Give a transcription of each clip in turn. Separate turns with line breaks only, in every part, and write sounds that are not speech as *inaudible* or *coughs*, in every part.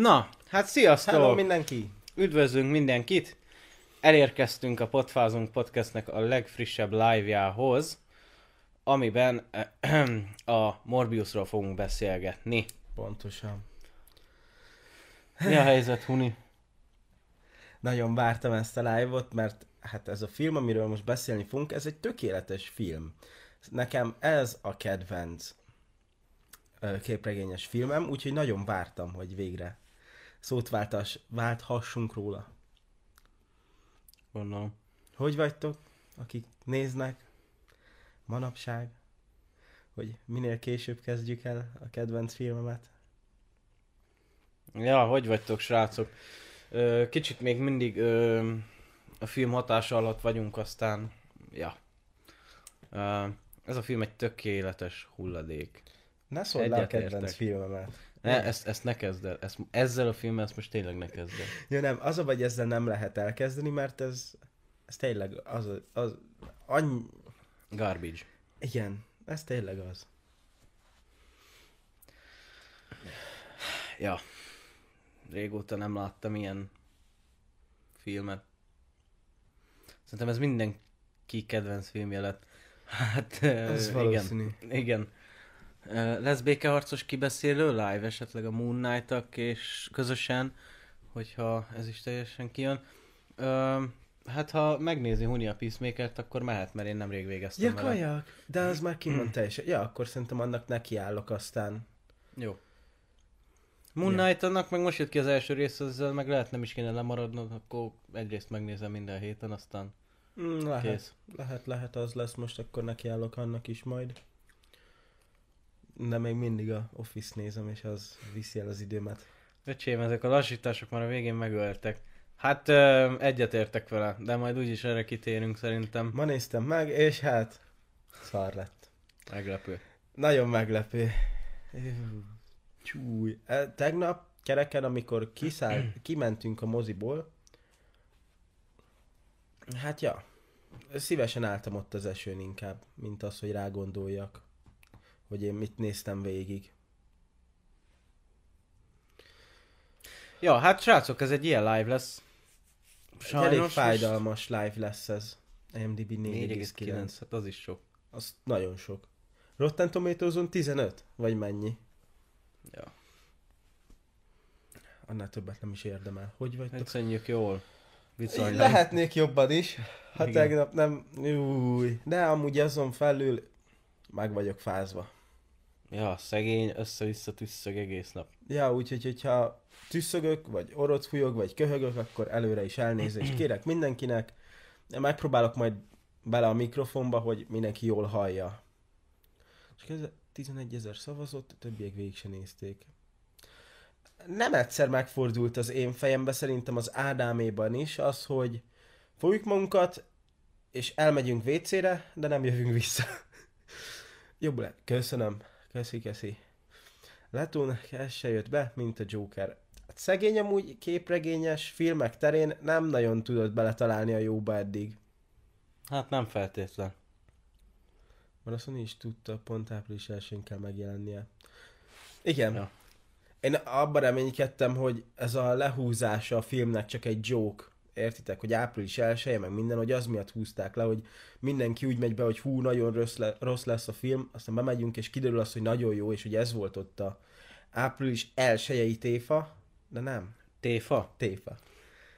Na, hát sziasztok!
Hello mindenki!
Üdvözlünk mindenkit! Elérkeztünk a Potfázunk Podcastnek a legfrissebb live-jához, amiben *clears throat* a Morbiusról fogunk beszélgetni.
Pontosan.
Mi a helyzet, Huni?
Nagyon vártam ezt a live-ot, mert hát ez a film, amiről most beszélni fogunk, ez egy tökéletes film. Nekem ez a kedvenc képregényes filmem, úgyhogy nagyon vártam, hogy végre szót váltas, válthassunk róla.
Gondolom.
Hogy vagytok, akik néznek manapság, hogy minél később kezdjük el a kedvenc filmemet?
Ja, hogy vagytok, srácok? Kicsit még mindig a film hatása alatt vagyunk, aztán, ja. Ez a film egy tökéletes hulladék.
Ne szólj le a kedvenc filmemet.
Ne, ezt, ezt ne kezd el. Ezt, ezzel a filmmel ezt most tényleg ne kezd el.
Ja nem, az a vagy ezzel nem lehet elkezdeni, mert ez, ez tényleg az, az annyi,
Garbage.
igen, ez tényleg az.
Ja. Régóta nem láttam ilyen filmet. Szerintem ez mindenki kedvenc filmje lett. Hát,
Ez valószínű.
igen. Igen. Lesz békeharcos kibeszélő live, esetleg a Moon Knight-ak és közösen, hogyha ez is teljesen kijön. Ö, hát ha megnézi Huni a Peacemaker-t, akkor mehet, mert én nemrég végeztem
Ja,
vele.
kajak, de az már kim van teljesen. Ja, akkor szerintem annak nekiállok aztán.
Jó. Moon
Ja.
Knight annak meg most jött ki az első rész, ezzel meg lehet nem is kéne lemaradnod, akkor egyrészt megnézem minden héten, aztán
Mm, lehet,
kész.
lehet, lehet az lesz most, akkor nekiállok annak is majd. De még mindig a Office nézem, és az viszi el az időmet.
Öcsém, ezek a lassítások már a végén megöltek. Hát ö, egyetértek vele, de majd úgyis erre kitérünk szerintem.
Ma néztem meg, és hát szar lett.
Meglepő.
Nagyon meglepő. Csúj. E, Tegnap kereken, amikor kiszáll, kimentünk a moziból, hát ja, szívesen álltam ott az esőn inkább, mint az, hogy rágondoljak, hogy én mit néztem végig.
Ja, hát srácok, ez egy ilyen live lesz.
Sajnos elég
most-
fájdalmas live lesz ez. IMDb
4,9,
4,9.
hát az is sok.
Az nagyon sok. Rotten Tomatoes-on 15? Vagy mennyi?
Ja.
Annál többet nem is érdemel. Hogy vagytok?
Köszönjük jól. Viszonylag.
Lehetnék jobban is. Ha
Igen.
tegnap nem... Új. De amúgy azon felül meg vagyok fázva.
Ja, szegény, össze-vissza tüsszög egész nap.
Ja, úgyhogy, hogyha tüsszögök, vagy orot fújok, vagy köhögök, akkor előre is elnézést kérek mindenkinek. Megpróbálok majd bele a mikrofonba, hogy mindenki jól hallja. És ez 11 ezer szavazott, a többiek végig se nézték. Nem egyszer megfordult az én fejembe, szerintem az Ádáméban is, az, hogy fogjuk magunkat, és elmegyünk WC-re, de nem jövünk vissza. *laughs* Jobb lett. Köszönöm. Köszi, köszi. Letónak ez se jött be, mint a Joker. Hát szegény amúgy képregényes filmek terén nem nagyon tudott beletalálni a jóba eddig.
Hát nem feltétlen.
Mert mondani is tudta, pont április 1 kell megjelennie. Igen.
Ja.
Én abban reménykedtem, hogy ez a lehúzása a filmnek csak egy joke. Értitek, hogy április 1 meg minden, hogy az miatt húzták le, hogy mindenki úgy megy be, hogy hú, nagyon rossz, le, rossz lesz a film, aztán bemegyünk, és kiderül az, hogy nagyon jó, és hogy ez volt ott a április elsőjei téfa, de nem,
Téfa?
téfa.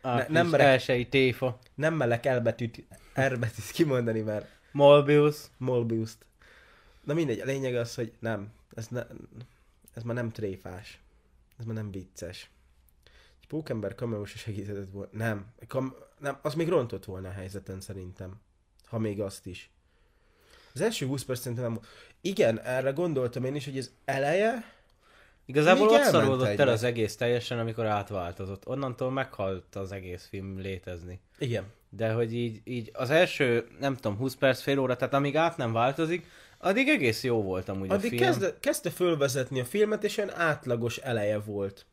Április
nem merek-
elsői téfa.
Nem mellek elbetűt, erbetűt kimondani, mert
Mobius.
Molbius-t. Na mindegy, a lényeg az, hogy nem, ez, ne, ez már nem tréfás. Ez már nem vicces. Pókember cameo se segíthetett volna. Nem, kam, nem, az még rontott volna a helyzeten szerintem. Ha még azt is. Az első 20 perc szerintem nem... Igen, erre gondoltam én is, hogy az eleje...
Igazából ott szaródott el az egész teljesen, amikor átváltozott. Onnantól meghalt az egész film létezni.
Igen.
De hogy így, így az első, nem tudom, 20 perc, fél óra, tehát amíg át nem változik, addig egész jó volt amúgy a
Addig
film.
kezdte, kezdte fölvezetni a filmet, és olyan átlagos eleje volt.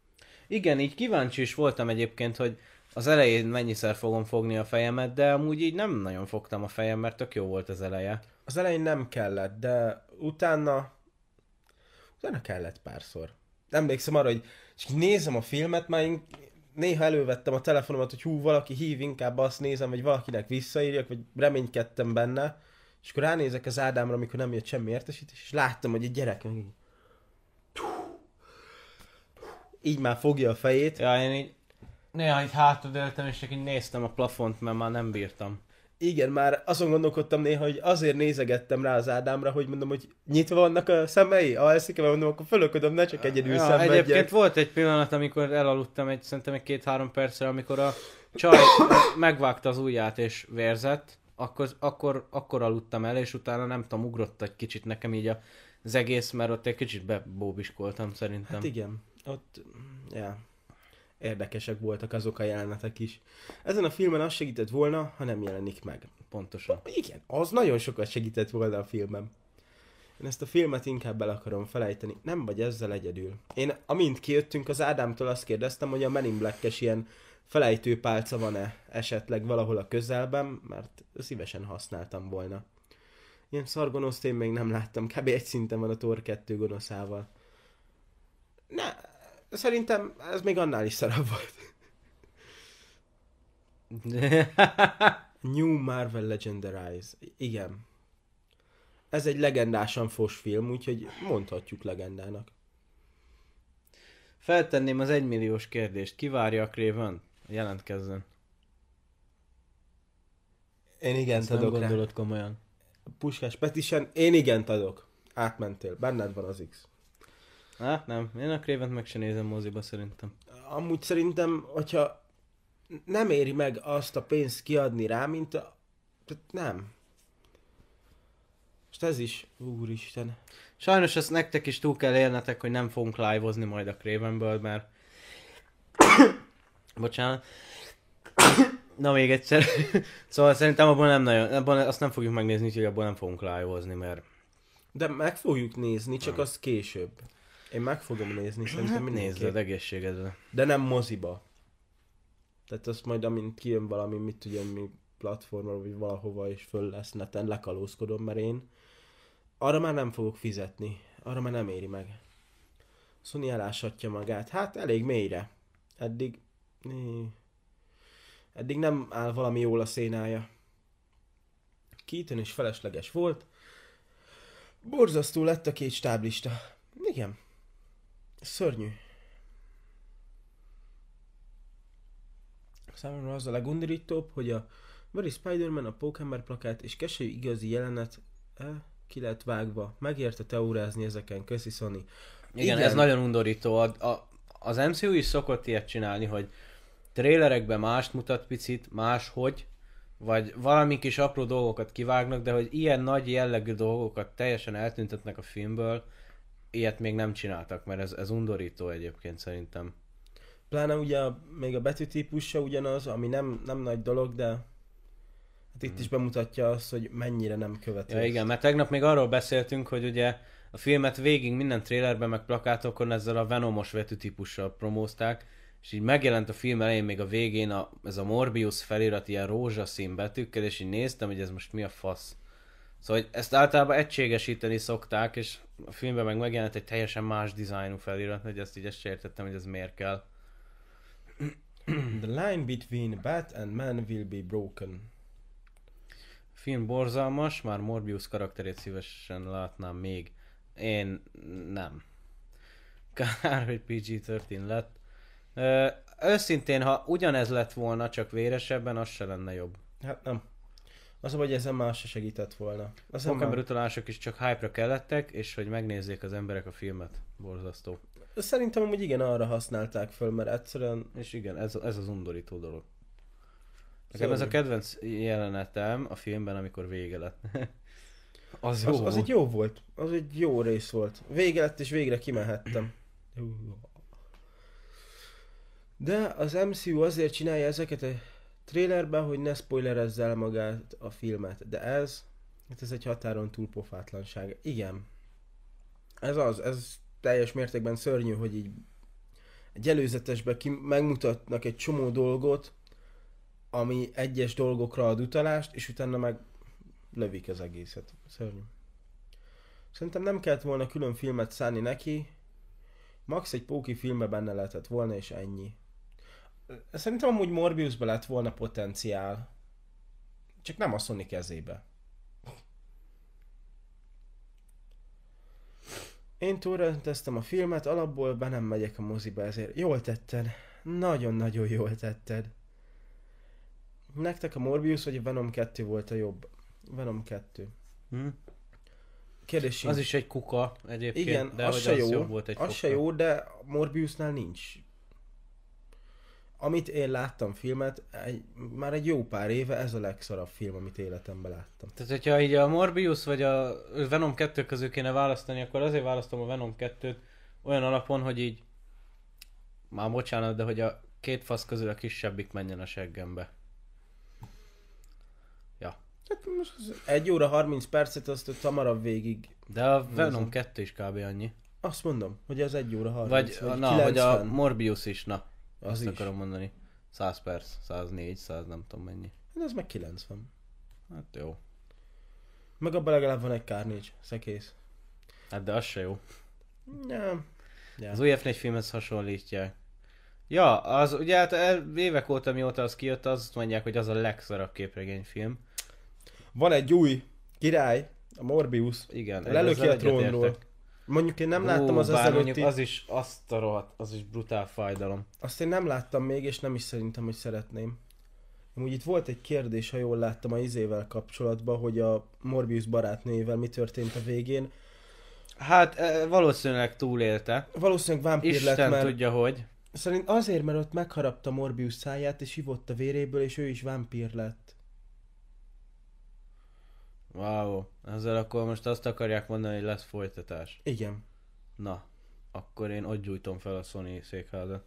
Igen, így kíváncsi is voltam egyébként, hogy az elején mennyiszer fogom fogni a fejemet, de amúgy így nem nagyon fogtam a fejem, mert tök jó volt az eleje.
Az elején nem kellett, de utána... Utána kellett párszor. Emlékszem arra, hogy És nézem a filmet, már én néha elővettem a telefonomat, hogy hú, valaki hív, inkább azt nézem, vagy valakinek visszaírjak, vagy reménykedtem benne. És akkor ránézek az Ádámra, amikor nem jött semmi értesítés, és láttam, hogy egy gyerek meg így, már fogja a fejét.
Ja, én így néha így hátradőltem, és csak így néztem a plafont, mert már nem bírtam.
Igen, már azon gondolkodtam néha, hogy azért nézegettem rá az Ádámra, hogy mondom, hogy nyitva vannak a szemei, alszik mert mondom, akkor fölöködöm, ne csak egyedül
Ja,
szenvedjen.
egyébként volt egy pillanat, amikor elaludtam egy, szerintem egy két-három percre, amikor a csaj megvágta az ujját és vérzett, akkor, akkor, akkor aludtam el, és utána nem tudom, ugrott egy kicsit nekem így a- az egész, mert ott egy kicsit bebóbiskoltam szerintem.
Hát igen, ott, ja, érdekesek voltak azok a jelenetek is. Ezen a filmen az segített volna, ha nem jelenik meg.
Pontosan.
Igen, az nagyon sokat segített volna a filmem. Én ezt a filmet inkább el akarom felejteni. Nem vagy ezzel egyedül. Én, amint kijöttünk az Ádámtól, azt kérdeztem, hogy a Men in Black-es ilyen felejtő pálca van-e esetleg valahol a közelben, mert szívesen használtam volna. Ilyen szargonoszt én még nem láttam, kb. egy szinten van a Thor 2 gonoszával. Ne, szerintem ez még annál is szarabb volt. *laughs* New Marvel Legendarize. Igen. Ez egy legendásan fos film, úgyhogy mondhatjuk legendának.
Feltenném az egymilliós kérdést. Ki várja a Craven? Jelentkezzen.
Én igent
Ezt nem
adok rá.
gondolod komolyan.
Puskás Petisen, én igent adok. Átmentél, benned van az X.
Hát nem, én a craven meg se nézem moziba szerintem.
Amúgy szerintem, hogyha nem éri meg azt a pénzt kiadni rá, mint a... Tehát nem. Most ez is, úristen.
Sajnos ezt nektek is túl kell élnetek, hogy nem fogunk live-ozni majd a Cravenből, mert... *coughs* Bocsánat. *coughs* Na még egyszer. *coughs* szóval szerintem abban nem nagyon, abban azt nem fogjuk megnézni, úgyhogy abban nem fogunk live-ozni, mert
De meg fogjuk nézni, csak az később. Én meg fogom nézni, szerintem mindenképp.
nézd egészségedre.
De nem moziba. Tehát azt majd, amint kijön valami, mit tudjam mi platformra, vagy valahova, és föl lesz neten, lekalózkodom, mert én arra már nem fogok fizetni. Arra már nem éri meg. Sony elásatja magát. Hát elég mélyre. Eddig... Eddig nem áll valami jól a szénája. Keaton is felesleges volt. Borzasztó lett a két stáblista. Igen. Szörnyű. Számomra az a legundorítóbb, hogy a Very Spider-Man, a Pókember plakát és keselyű igazi jelenet eh, ki lett vágva. Megérte teórázni ezeken, köszi Sony.
Igen.
Igen,
ez nagyon undorító. A, a, az MCU is szokott ilyet csinálni, hogy trélerekben mást mutat picit, máshogy, vagy valami kis apró dolgokat kivágnak, de hogy ilyen nagy jellegű dolgokat teljesen eltüntetnek a filmből, ilyet még nem csináltak, mert ez, ez undorító egyébként szerintem.
Pláne ugye a, még a betűtípus se ugyanaz, ami nem, nem nagy dolog, de hát itt is bemutatja azt, hogy mennyire nem követő.
Ja igen, mert tegnap még arról beszéltünk, hogy ugye a filmet végig minden trailerben meg plakátokon ezzel a Venomos vetőtípussal promózták, és így megjelent a film elején még a végén a, ez a Morbius felirat ilyen rózsaszín betűkkel, és így néztem, hogy ez most mi a fasz. Szóval hogy ezt általában egységesíteni szokták, és a filmben meg megjelent egy teljesen más dizájnú felirat, hogy ezt így ezt értettem, hogy ez miért kell.
The line between Bat and Man will be broken.
A film borzalmas, már Morbius karakterét szívesen látnám még. Én nem. Kár, hogy PG-13 lett. Ö, őszintén, ha ugyanez lett volna, csak véresebben, az se lenne jobb.
Hát nem. Az, hogy ezen más se segített volna. Az
Pokémon utalások is csak hype-ra kellettek, és hogy megnézzék az emberek a filmet. Borzasztó.
Szerintem amúgy igen, arra használták föl, mert egyszerűen
És igen, ez, ez az undorító dolog. Nekem ez a kedvenc jelenetem a filmben, amikor vége lett. *laughs* az jó
az, az egy jó volt. Az egy jó rész volt. Vége lett és végre kimehettem. De az MCU azért csinálja ezeket a trailerben, hogy ne spoilerezze el magát a filmet. De ez, hát ez egy határon túl pofátlanság. Igen. Ez az, ez teljes mértékben szörnyű, hogy így egy előzetesben ki megmutatnak egy csomó dolgot, ami egyes dolgokra ad utalást, és utána meg lövik az egészet. Szörnyű. Szerintem nem kellett volna külön filmet szállni neki, Max egy póki filmbe benne lehetett volna, és ennyi. Szerintem amúgy Morbiusba lett volna potenciál. Csak nem a Sony kezébe. Én túlrendeztem a filmet, alapból be nem megyek a moziba, ezért jól tetted. Nagyon-nagyon jól tetted. Nektek a Morbius vagy a Venom 2 volt a jobb? Venom 2.
Hm?
Kérdés.
Az is egy kuka egyébként,
Igen,
de
az se
az
jó,
jobb volt egy
az se
fokkal.
jó, de Morbiusnál nincs. Amit én láttam filmet, egy, már egy jó pár éve ez a legszarabb film, amit életemben láttam.
Tehát, hogyha így a Morbius vagy a Venom 2 közül kéne választani, akkor azért választom a Venom 2-t olyan alapon, hogy így már bocsánat, de hogy a két fasz közül a kisebbik menjen a seggembe.
Hát most az egy óra 30 percet azt hamarabb végig.
De a Venom
Nézem.
2 is kb. annyi.
Azt mondom, hogy az egy óra 30.
Vagy,
vagy
na,
90.
vagy a Morbius is, na.
Az
azt
is.
akarom mondani. 100 perc, 104, 100 nem tudom mennyi.
Hát az meg 90.
Hát jó.
Meg abban legalább van egy Carnage, szekész.
Hát de az se jó.
Nem. Ja.
Az új F4 filmhez hasonlítják. Ja, az ugye hát évek óta mióta az kijött, azt mondják, hogy az a legszarabb képregényfilm.
Van egy új király, a Morbius.
Igen.
Lelöki a trónról.
egyetértek.
Mondjuk én nem láttam
Ú,
az
bár
ezelőtti...
az is, azt a rohadt, az is brutál fájdalom.
Azt én nem láttam még, és nem is szerintem, hogy szeretném. Amúgy itt volt egy kérdés, ha jól láttam a izével kapcsolatban, hogy a Morbius barátnőjével mi történt a végén.
Hát e, valószínűleg túlélte.
Valószínűleg vámpír lett,
Isten
mert
tudja, hogy.
szerint azért, mert ott megharapta Morbius száját, és ivott a véréből, és ő is vámpír lett.
Wow, ezzel akkor most azt akarják mondani, hogy lesz folytatás.
Igen.
Na, akkor én ott gyújtom fel a Sony székházat.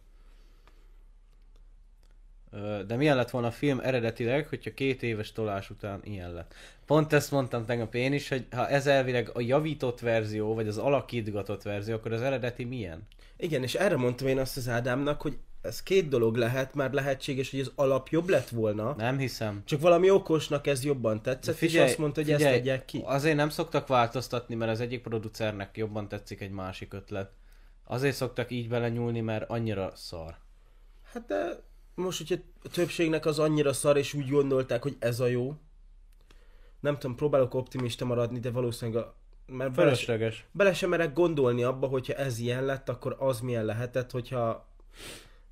De milyen lett volna a film eredetileg, hogyha két éves tolás után ilyen lett? Pont ezt mondtam tegnap én is, hogy ha ez elvileg a javított verzió, vagy az alakítgatott verzió, akkor az eredeti milyen?
Igen, és erre mondtam én azt az Ádámnak, hogy ez két dolog lehet, már lehetséges, hogy az alap jobb lett volna,
Nem hiszem.
csak valami okosnak ez jobban tetszett,
Figyelj,
és azt mondta, hogy
figyelj,
ezt adják ki.
Azért nem szoktak változtatni, mert az egyik producernek jobban tetszik egy másik ötlet. Azért szoktak így belenyúlni, mert annyira szar.
Hát de most, hogyha a többségnek az annyira szar, és úgy gondolták, hogy ez a jó. Nem tudom, próbálok optimista maradni, de valószínűleg a... Mert bele,
Fölösleges.
bele sem merek gondolni abba, hogyha ez ilyen lett, akkor az milyen lehetett, hogyha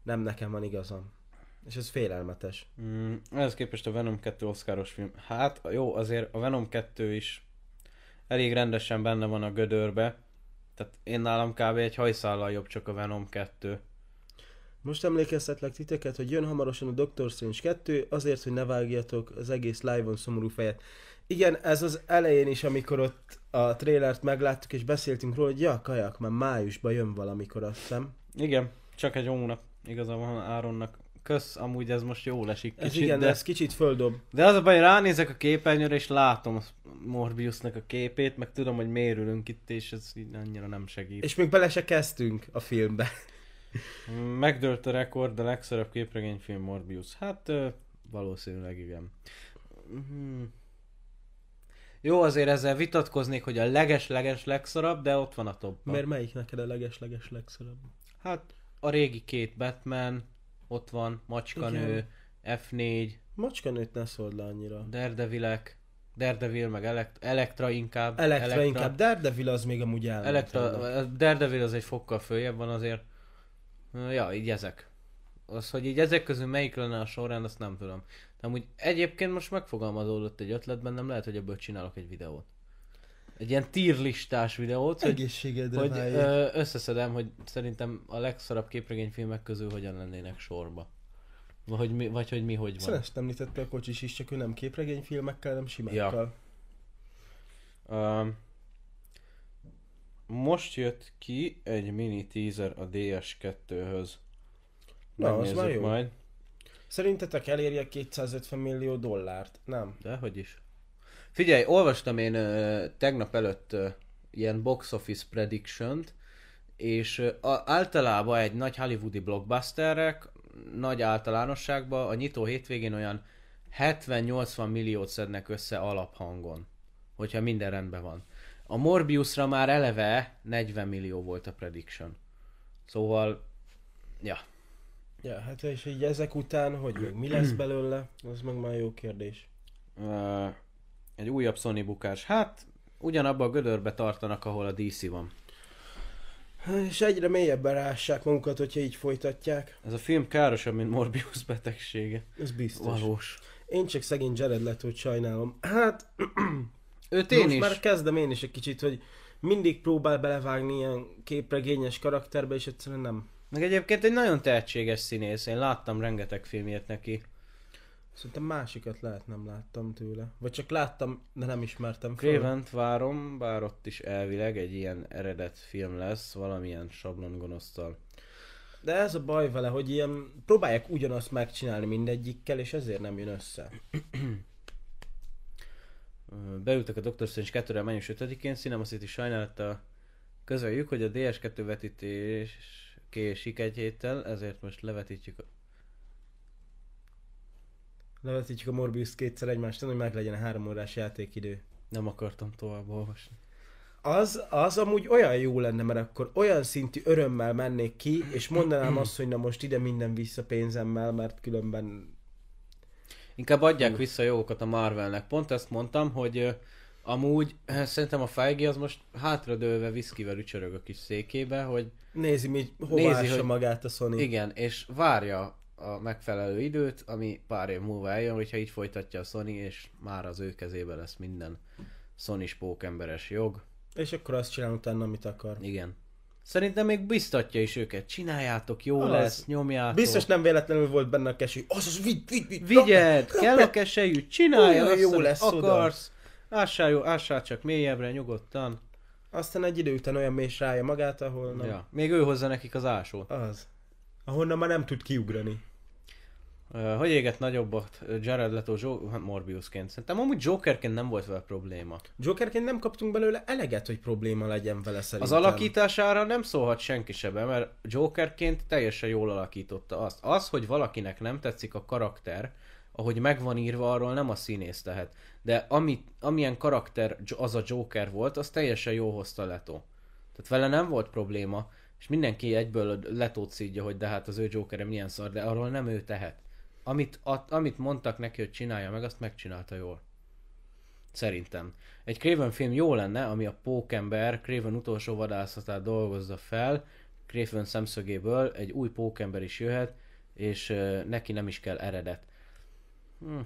nem nekem van igazam. És ez félelmetes.
Mm, ehhez képest a Venom 2 oszkáros film. Hát jó, azért a Venom 2 is elég rendesen benne van a gödörbe. Tehát én nálam kb. egy hajszállal jobb csak a Venom 2.
Most emlékeztetlek titeket, hogy jön hamarosan a Doctor Strange 2, azért, hogy ne vágjatok az egész live-on szomorú fejet. Igen, ez az elején is, amikor ott a trailert megláttuk, és beszéltünk róla, hogy ja, kajak, már májusban jön valamikor, azt hiszem.
Igen, csak egy hónap. Igaza van Áronnak. Kösz, amúgy ez most jól esik
Ez
kicsit,
igen,
de...
ez kicsit földob.
De az a baj, ránézek a képernyőre, és látom Morbiusnak a képét, meg tudom, hogy mérülünk itt, és ez így annyira nem segít.
És még bele se kezdtünk a filmbe. *laughs*
Megdőlt a rekord, a legszarabb képregényfilm Morbius. Hát valószínűleg igen. Mhm. Jó, azért ezzel vitatkoznék, hogy a leges-leges legszarabb, de ott van a topban.
Mert melyik neked a leges-leges legszarabb?
Hát a régi két Batman, ott van, Macskanő, F4,
Macskanőt ne szóld le annyira.
Daredevilek, Daredevil meg Elekt- Elektra inkább.
Elektra, inkább, Daredevil az még amúgy elment.
Elektra, Daredevil az egy fokkal följebb van azért. Ja, így ezek. Az, hogy így ezek közül melyik lenne a sorrend, azt nem tudom. De amúgy egyébként most megfogalmazódott egy ötletben, nem lehet, hogy ebből csinálok egy videót. Egy ilyen tier listás videót, hogy,
Egészségedre
hogy ö, összeszedem, hogy szerintem a legszarabb képregényfilmek közül hogyan lennének sorba. Vagy hogy mi, vagy hogy mi hogy van.
Ezt említette a kocsis is, csak ő nem képregényfilmekkel, hanem simákkal.
Um, most jött ki egy mini teaser a DS2-höz.
Na, az már jó.
Majd.
Szerintetek elérje 250 millió dollárt? Nem.
De hogy is. Figyelj, olvastam én ö, tegnap előtt ö, ilyen box office prediction-t, és ö, a, általában egy nagy hollywoodi blockbusterek, nagy általánosságban a nyitó hétvégén olyan 70-80 milliót szednek össze alaphangon, hogyha minden rendben van. A Morbiusra már eleve 40 millió volt a prediction. Szóval, ja.
Ja, hát és így ezek után, hogy még mi lesz belőle, az meg már jó kérdés.
Ö, egy újabb Sony bukás. Hát, ugyanabban a gödörbe tartanak, ahol a DC van.
És egyre mélyebben rássák magukat, hogyha így folytatják.
Ez a film károsabb, mint Morbius betegsége.
Ez biztos.
Valós.
Én csak szegény Jared leto sajnálom. Hát, *clears throat*
Őt én
most
is.
már kezdem én is egy kicsit, hogy mindig próbál belevágni ilyen képregényes karakterbe, és egyszerűen nem.
Meg egyébként egy nagyon tehetséges színész. Én láttam rengeteg filmjét neki.
Szerintem másikat lehet nem láttam tőle. Vagy csak láttam, de nem ismertem fel.
Craven-t várom, bár ott is elvileg egy ilyen eredet film lesz, valamilyen sablon gonosztal.
De ez a baj vele, hogy ilyen próbálják ugyanazt megcsinálni mindegyikkel, és ezért nem jön össze.
Beültek a Doctor Strange 2-re május 5-én, Cinema City sajnálattal közöljük, hogy a DS2 vetítés késik egy héttel, ezért most levetítjük.
Levetítjük a Morbius kétszer egymástán, hogy meg legyen a három órás játékidő.
Nem akartam tovább olvasni.
Az, az amúgy olyan jó lenne, mert akkor olyan szintű örömmel mennék ki, és mondanám azt, hogy na most ide minden vissza pénzemmel, mert különben...
Inkább adják vissza a jogokat a Marvelnek. Pont ezt mondtam, hogy amúgy eh, szerintem a Feige az most hátradőlve viszkivel ücsörög a kis székébe, hogy
Nézi, mi hova
Nézi, hogy-
magát a Sony.
Igen, és várja a megfelelő időt, ami pár év múlva eljön, hogyha így folytatja a Sony, és már az ő kezében lesz minden sony pókemberes jog.
És akkor azt csinál utána, amit akar.
Igen. Szerintem még biztatja is őket. Csináljátok, jó
Az.
lesz, nyomjátok.
Biztos nem véletlenül volt benne a kesű. Az az, vigy, vigy, vigy.
Vigyed,
rak-
kell
rak-
a keselyű, csinálja azt,
jó lesz oda.
akarsz. Ássál, jó, ássál csak mélyebbre, nyugodtan.
Aztán egy idő után olyan mély rája magát, ahol nem.
Ja. Még ő hozza nekik az ásót.
Az. Ahonnan már nem tud kiugrani.
Uh, hogy éget nagyobbat Jared Leto Jo- hát Morbiusként? Szerintem amúgy Jokerként nem volt vele probléma.
Jokerként nem kaptunk belőle eleget, hogy probléma legyen vele
Az
szerintem.
alakítására nem szólhat senki se be, mert Jokerként teljesen jól alakította azt. Az, hogy valakinek nem tetszik a karakter, ahogy meg van írva, arról nem a színész tehet. De amit, amilyen karakter az a Joker volt, az teljesen jó hozta Leto. Tehát vele nem volt probléma, és mindenki egyből Letót szídja, hogy de hát az ő Jokerem milyen szar, de arról nem ő tehet. Amit, a, amit mondtak neki, hogy csinálja meg, azt megcsinálta jól. Szerintem. Egy Craven film jó lenne, ami a pókember Craven utolsó vadászatát dolgozza fel, Craven szemszögéből egy új pókember is jöhet, és uh, neki nem is kell eredet. Hm.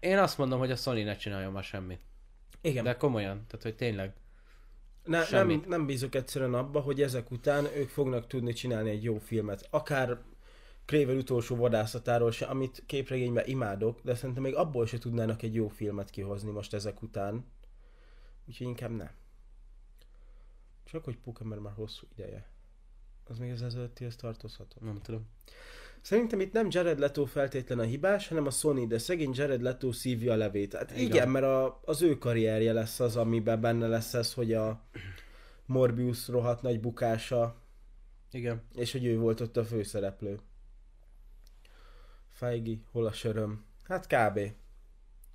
Én azt mondom, hogy a Sony ne csináljon már semmit.
Igen.
De komolyan, tehát hogy tényleg.
Ne, nem,
Semmit.
nem bízok egyszerűen abba, hogy ezek után ők fognak tudni csinálni egy jó filmet. Akár Craven utolsó vadászatáról se, amit képregényben imádok, de szerintem még abból se tudnának egy jó filmet kihozni most ezek után. Úgyhogy inkább ne. Csak hogy Pokémon már hosszú ideje. Az még az ezelőttihez tartozható.
Nem tudom.
Szerintem itt nem Jared Leto feltétlen a hibás, hanem a Sony, de szegény Jared Leto szívja a levét. Hát igen, mert a, az ő karrierje lesz az, amiben benne lesz ez, hogy a Morbius rohadt nagy bukása,
Igen.
és hogy ő volt ott a főszereplő. Feigi, hol a söröm? Hát kb.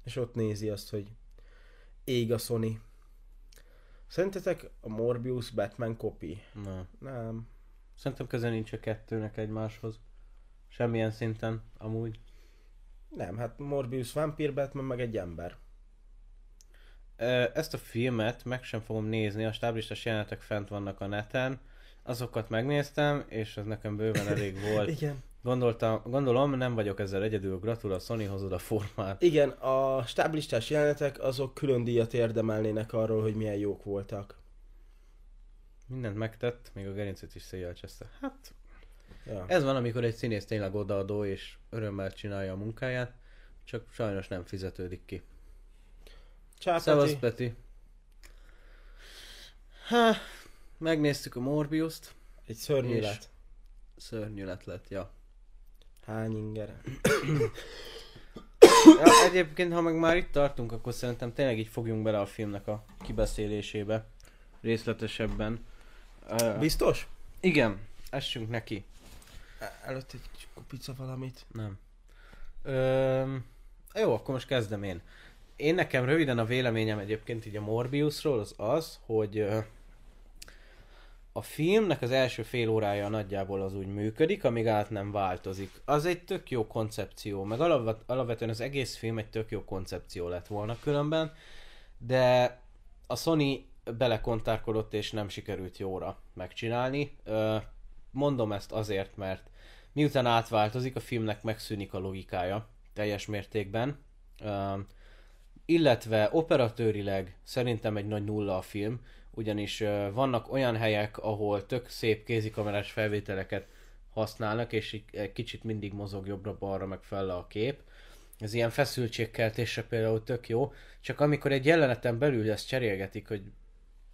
És ott nézi azt, hogy ég a Sony. Szerintetek a Morbius Batman kopi?
Na.
Nem.
Szerintem köze nincs a kettőnek egymáshoz. Semmilyen szinten, amúgy.
Nem, hát Morbius Vampir Batman meg egy ember.
Ezt a filmet meg sem fogom nézni, a stáblistás jelenetek fent vannak a neten. Azokat megnéztem, és ez nekem bőven *laughs* elég volt.
Igen.
Gondoltam, gondolom, nem vagyok ezzel egyedül, gratul a Sony hozod a formát.
Igen, a stáblistás jelenetek azok külön díjat érdemelnének arról, hogy milyen jók voltak.
Mindent megtett, még a gerincet is széjjel cseszte. Hát,
Ja.
ez van, amikor egy színész tényleg odaadó és örömmel csinálja a munkáját, csak sajnos nem fizetődik ki.
Csá,
Szevasz,
Peti.
Peti. Ha, megnéztük a Morbius-t,
Egy szörnyű lett.
szörnyű lett lett, ja.
Hány inger. *coughs*
ja. Egyébként, ha meg már itt tartunk, akkor szerintem tényleg így fogjunk bele a filmnek a kibeszélésébe részletesebben. Uh,
Biztos?
igen, essünk neki.
Előtt egy kis kupica valamit.
Nem. Öm, jó, akkor most kezdem én. Én nekem röviden a véleményem egyébként így a Morbiusról az az, hogy ö, a filmnek az első fél órája nagyjából az úgy működik, amíg át nem változik. Az egy tök jó koncepció, meg alapvet, alapvetően az egész film egy tök jó koncepció lett volna különben, de a Sony belekontárkodott és nem sikerült jóra megcsinálni. Mondom ezt azért, mert miután átváltozik, a filmnek megszűnik a logikája teljes mértékben, illetve operatőrileg szerintem egy nagy nulla a film, ugyanis vannak olyan helyek, ahol tök szép kézikamerás felvételeket használnak, és egy kicsit mindig mozog jobbra-balra, meg fel a kép. Ez ilyen feszültségkeltésre például tök jó, csak amikor egy jeleneten belül ezt cserélgetik, hogy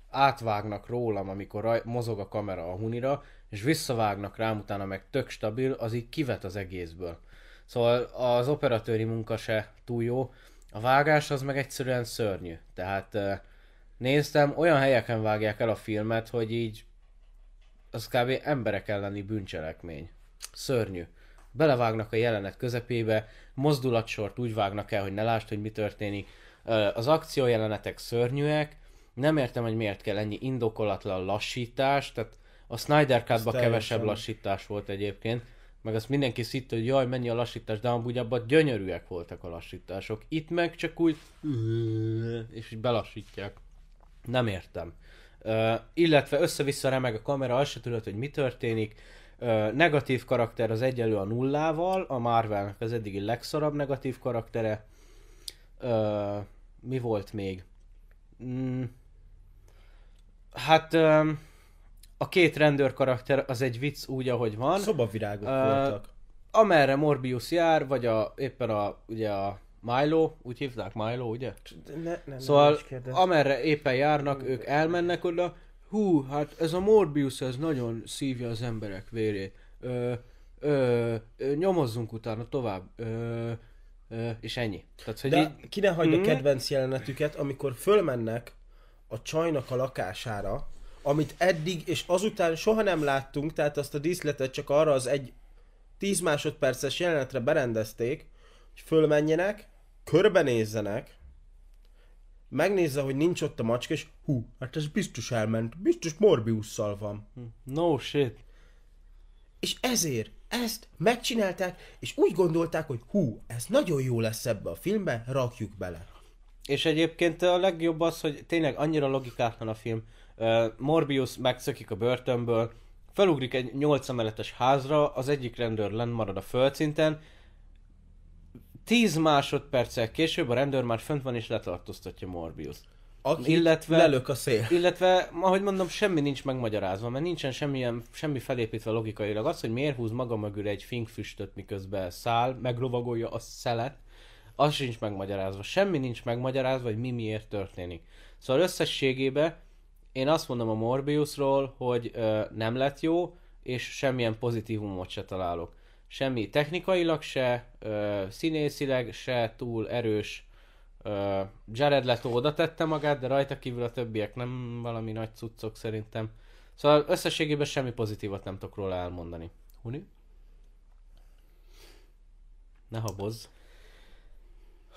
átvágnak rólam, amikor raj, mozog a kamera a hunira, és visszavágnak rám utána meg tök stabil, az így kivet az egészből. Szóval az operatőri munka se túl jó, a vágás az meg egyszerűen szörnyű. Tehát néztem, olyan helyeken vágják el a filmet, hogy így az kb. emberek elleni bűncselekmény. Szörnyű. Belevágnak a jelenet közepébe, mozdulatsort úgy vágnak el, hogy ne lásd, hogy mi történik. Az akciójelenetek szörnyűek, nem értem, hogy miért kell ennyi indokolatlan lassítás, tehát a Snyder cut kevesebb lassítás volt egyébként, meg azt mindenki szitt, hogy jaj, mennyi a lassítás, de amúgy abban gyönyörűek voltak a lassítások. Itt meg csak úgy, és így belassítják. Nem értem. Uh, illetve össze-vissza remeg a kamera, azt se tudod, hogy mi történik. Uh, negatív karakter az egyelő a nullával, a Marvelnek az eddigi legszorabb negatív karaktere. Uh, mi volt még? Mm, hát um, a két rendőr karakter az egy vicc úgy, ahogy van.
Szobavirágok uh, voltak.
Amerre Morbius jár, vagy a, éppen a, ugye a Milo, úgy hívták Milo, ugye?
Ne, nem,
szóval nem amerre éppen járnak, ők elmennek oda, hú, hát ez a Morbius, ez nagyon szívja az emberek vérét. Ö, ö, ö, nyomozzunk utána tovább. Ö, ö, és ennyi.
Tehát, hogy De így... ki ne hagyd a mhm. kedvenc jelenetüket, amikor fölmennek a csajnak a lakására, amit eddig és azután soha nem láttunk, tehát azt a díszletet csak arra az egy 10 másodperces jelenetre berendezték, hogy fölmenjenek, körbenézzenek, megnézze, hogy nincs ott a macska, és hú, hát ez biztos elment, biztos Morbiusszal van.
No shit.
És ezért ezt megcsinálták, és úgy gondolták, hogy hú, ez nagyon jó lesz ebbe a filmbe, rakjuk bele.
És egyébként a legjobb az, hogy tényleg annyira logikátlan a film. Morbius megszökik a börtönből, felugrik egy 8 emeletes házra, az egyik rendőr lent marad a földszinten, 10 másodperccel később a rendőr már fönt van és letartóztatja Morbius.
Aki illetve, lelök a szél.
Illetve, ahogy mondom, semmi nincs megmagyarázva, mert nincsen semmilyen, semmi felépítve logikailag. Az, hogy miért húz maga mögül egy finkfüstöt, miközben száll, meglovagolja a szelet, az sincs megmagyarázva. Semmi nincs megmagyarázva, hogy mi miért történik. Szóval összességében én azt mondom a Morbiusról, hogy ö, nem lett jó, és semmilyen pozitívumot se találok semmi technikailag se, ö, színészileg se túl erős. Ö, Jared Leto oda tette magát, de rajta kívül a többiek nem valami nagy cuccok szerintem. Szóval összességében semmi pozitívat nem tudok róla elmondani. Huni? Ne habozz.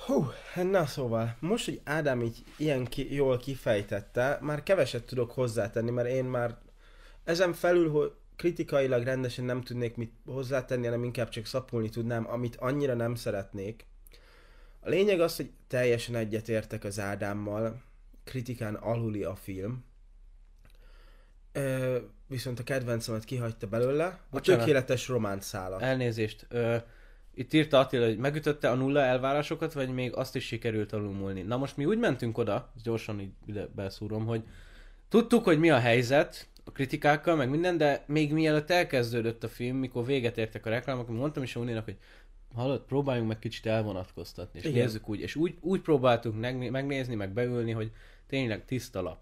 Hú, na szóval, most, hogy Ádám így ilyen ki, jól kifejtette, már keveset tudok hozzátenni, mert én már ezen felül, hogy kritikailag rendesen nem tudnék mit hozzátenni, hanem inkább csak szapulni tudnám, amit annyira nem szeretnék. A lényeg az, hogy teljesen egyetértek az Ádámmal, kritikán aluli a film. Ö, viszont a kedvencemet kihagyta belőle, a tökéletes románszála.
Elnézést. Ö, itt írta Attila, hogy megütötte a nulla elvárásokat, vagy még azt is sikerült alulmúlni. Na most mi úgy mentünk oda, gyorsan így ide beszúrom, hogy tudtuk, hogy mi a helyzet, a kritikákkal, meg minden, de még mielőtt elkezdődött a film, mikor véget értek a reklámok, mondtam is a Uninak, hogy hallod, próbáljunk meg kicsit elvonatkoztatni, és Igen. nézzük úgy, és úgy, úgy próbáltuk megnézni, meg beülni, hogy tényleg tiszta lap.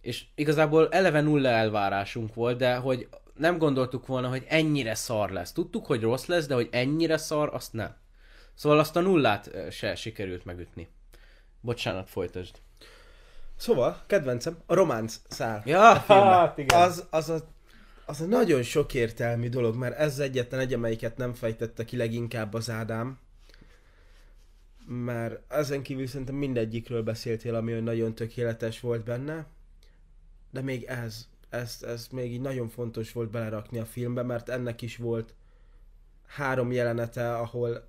És igazából eleve nulla elvárásunk volt, de hogy nem gondoltuk volna, hogy ennyire szar lesz. Tudtuk, hogy rossz lesz, de hogy ennyire szar, azt nem. Szóval azt a nullát se sikerült megütni. Bocsánat, folytasd.
Szóval, kedvencem, a románc szál.
Ja, hát igen.
Az, az, a, az a nagyon sok értelmű dolog, mert ez egyetlen egy, amelyiket nem fejtette ki leginkább az Ádám. Mert ezen kívül szerintem mindegyikről beszéltél, ami nagyon tökéletes volt benne. De még ez. Ezt, ezt még így nagyon fontos volt belerakni a filmbe, mert ennek is volt három jelenete, ahol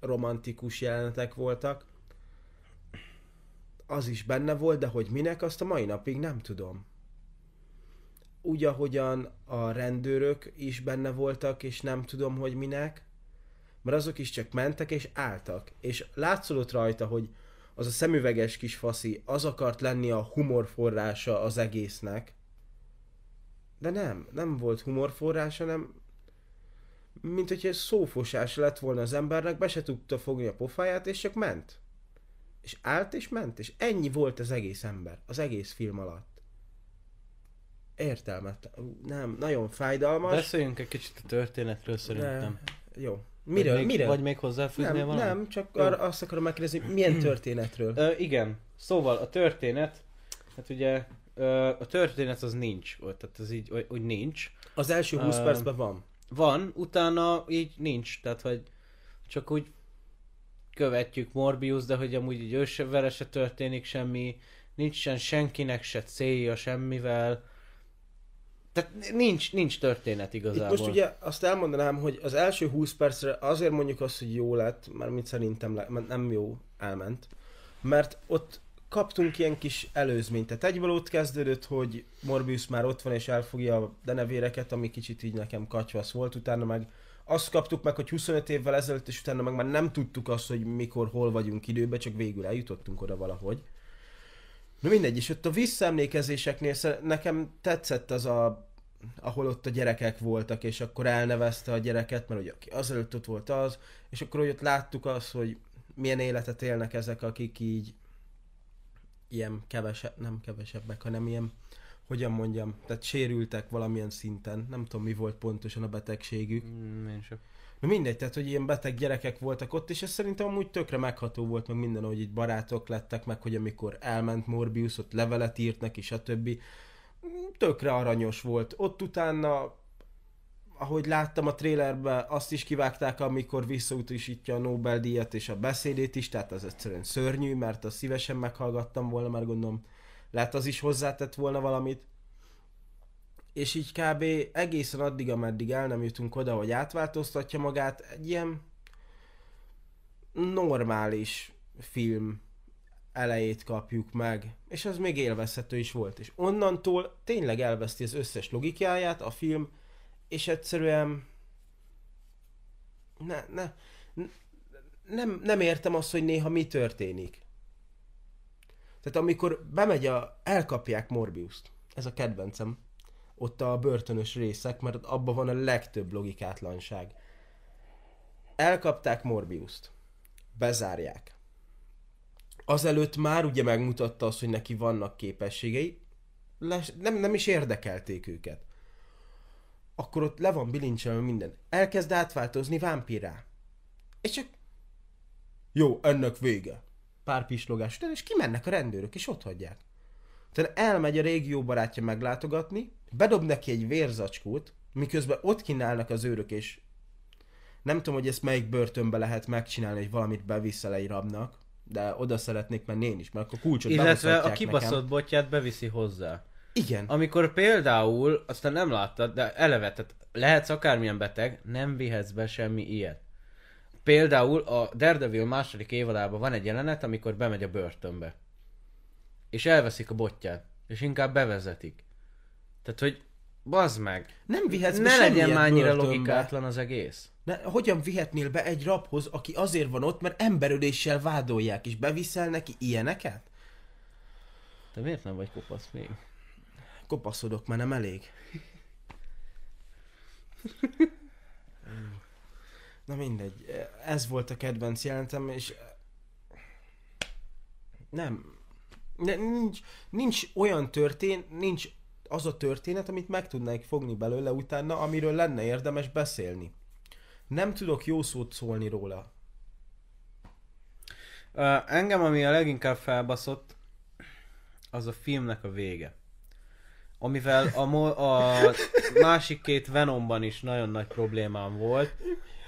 romantikus jelenetek voltak. Az is benne volt, de hogy minek, azt a mai napig nem tudom. Úgy, ahogyan a rendőrök is benne voltak, és nem tudom, hogy minek, mert azok is csak mentek és álltak. És látszódott rajta, hogy az a szemüveges kis faszi, az akart lenni a humorforrása az egésznek. De nem, nem volt humorforrása, nem... Mint hogyha szófosás lett volna az embernek, be se tudta fogni a pofáját, és csak ment. És állt és ment, és ennyi volt az egész ember, az egész film alatt. Értelmet. Nem, nagyon fájdalmas.
Beszéljünk egy kicsit a történetről szerintem.
De, jó. Miről?
vagy még,
miről?
Vagy még hozzáfűznél
nem,
valamit?
nem, csak
Jó.
arra azt akarom megkérdezni, milyen történetről?
Ö, igen, szóval a történet, hát ugye ö, a történet az nincs, vagy, tehát az így, úgy nincs.
Az első 20
Ö,
percben van.
Van, utána így nincs, tehát hogy csak úgy követjük Morbius, de hogy amúgy így ő se, vele se történik semmi, nincsen senkinek se célja semmivel, tehát nincs, nincs történet
Itt
igazából.
most ugye azt elmondanám, hogy az első 20 percre azért mondjuk azt, hogy jó lett, mert mit szerintem le, nem jó, elment. Mert ott kaptunk ilyen kis előzményt. Tehát egyből ott kezdődött, hogy Morbius már ott van és elfogja a denevéreket, ami kicsit így nekem kacsvasz volt, utána meg azt kaptuk meg, hogy 25 évvel ezelőtt, és utána meg már nem tudtuk azt, hogy mikor, hol vagyunk időben, csak végül eljutottunk oda valahogy. Na mindegy, és ott a visszaemlékezéseknél nekem tetszett az a ahol ott a gyerekek voltak, és akkor elnevezte a gyereket, mert ugye aki azelőtt ott volt az, és akkor hogy ott láttuk azt, hogy milyen életet élnek ezek, akik így ilyen kevesebb, nem kevesebbek, hanem ilyen, hogyan mondjam, tehát sérültek valamilyen szinten, nem tudom mi volt pontosan a betegségük.
Mm, én sem.
Mindegy, tehát hogy ilyen beteg gyerekek voltak ott, és ez szerintem amúgy tökre megható volt, meg minden, hogy itt barátok lettek, meg hogy amikor elment Morbius, ott levelet írt neki, stb. Tökre aranyos volt. Ott utána, ahogy láttam a trailerben, azt is kivágták, amikor visszautasítja a Nobel-díjat és a beszédét is, tehát az egyszerűen szörnyű, mert azt szívesen meghallgattam volna, mert gondolom lehet az is hozzátett volna valamit. És így kb. egészen addig, ameddig el nem jutunk oda, hogy átváltoztatja magát, egy ilyen normális film elejét kapjuk meg, és az még élvezhető is volt. És onnantól tényleg elveszti az összes logikáját a film, és egyszerűen ne, ne, nem, nem értem azt, hogy néha mi történik. Tehát amikor bemegy a... elkapják Morbiust, ez a kedvencem, ott a börtönös részek, mert abban van a legtöbb logikátlanság. Elkapták Morbiust, bezárják. Azelőtt már ugye megmutatta azt, hogy neki vannak képességei, Les, nem, nem is érdekelték őket. Akkor ott le van bilincselve minden. Elkezd átváltozni vámpírá. És csak... Jó, ennek vége. Pár pislogás után, és kimennek a rendőrök, és ott hagyják. Tehát elmegy a régió barátja meglátogatni, bedob neki egy vérzacskót, miközben ott kínálnak az őrök, és nem tudom, hogy ezt melyik börtönbe lehet megcsinálni, hogy valamit beviszel egy rabnak, de oda szeretnék menni én is, mert akkor kulcsot
Illetve a kibaszott
nekem.
botját beviszi hozzá.
Igen.
Amikor például, aztán nem láttad, de eleve, tehát lehetsz akármilyen beteg, nem vihetsz be semmi ilyet. Például a Daredevil második évadában van egy jelenet, amikor bemegy a börtönbe. És elveszik a botját. És inkább bevezetik. Tehát, hogy bazd meg.
Nem vihetsz
Ne legyen már annyira logikátlan az egész.
Ne, hogyan vihetnél be egy rabhoz, aki azért van ott, mert emberöléssel vádolják, és beviszel neki ilyeneket?
Te miért nem vagy kopasz még?
Kopaszodok, mert nem elég. *laughs* Na mindegy, ez volt a kedvenc jelentem, és nem, ne, nincs, nincs olyan történ, nincs az a történet, amit meg tudnánk fogni belőle utána, amiről lenne érdemes beszélni. Nem tudok jó szót szólni róla.
Uh, engem, ami a leginkább felbaszott, az a filmnek a vége. Amivel a, mo- a másik két Venomban is nagyon nagy problémám volt.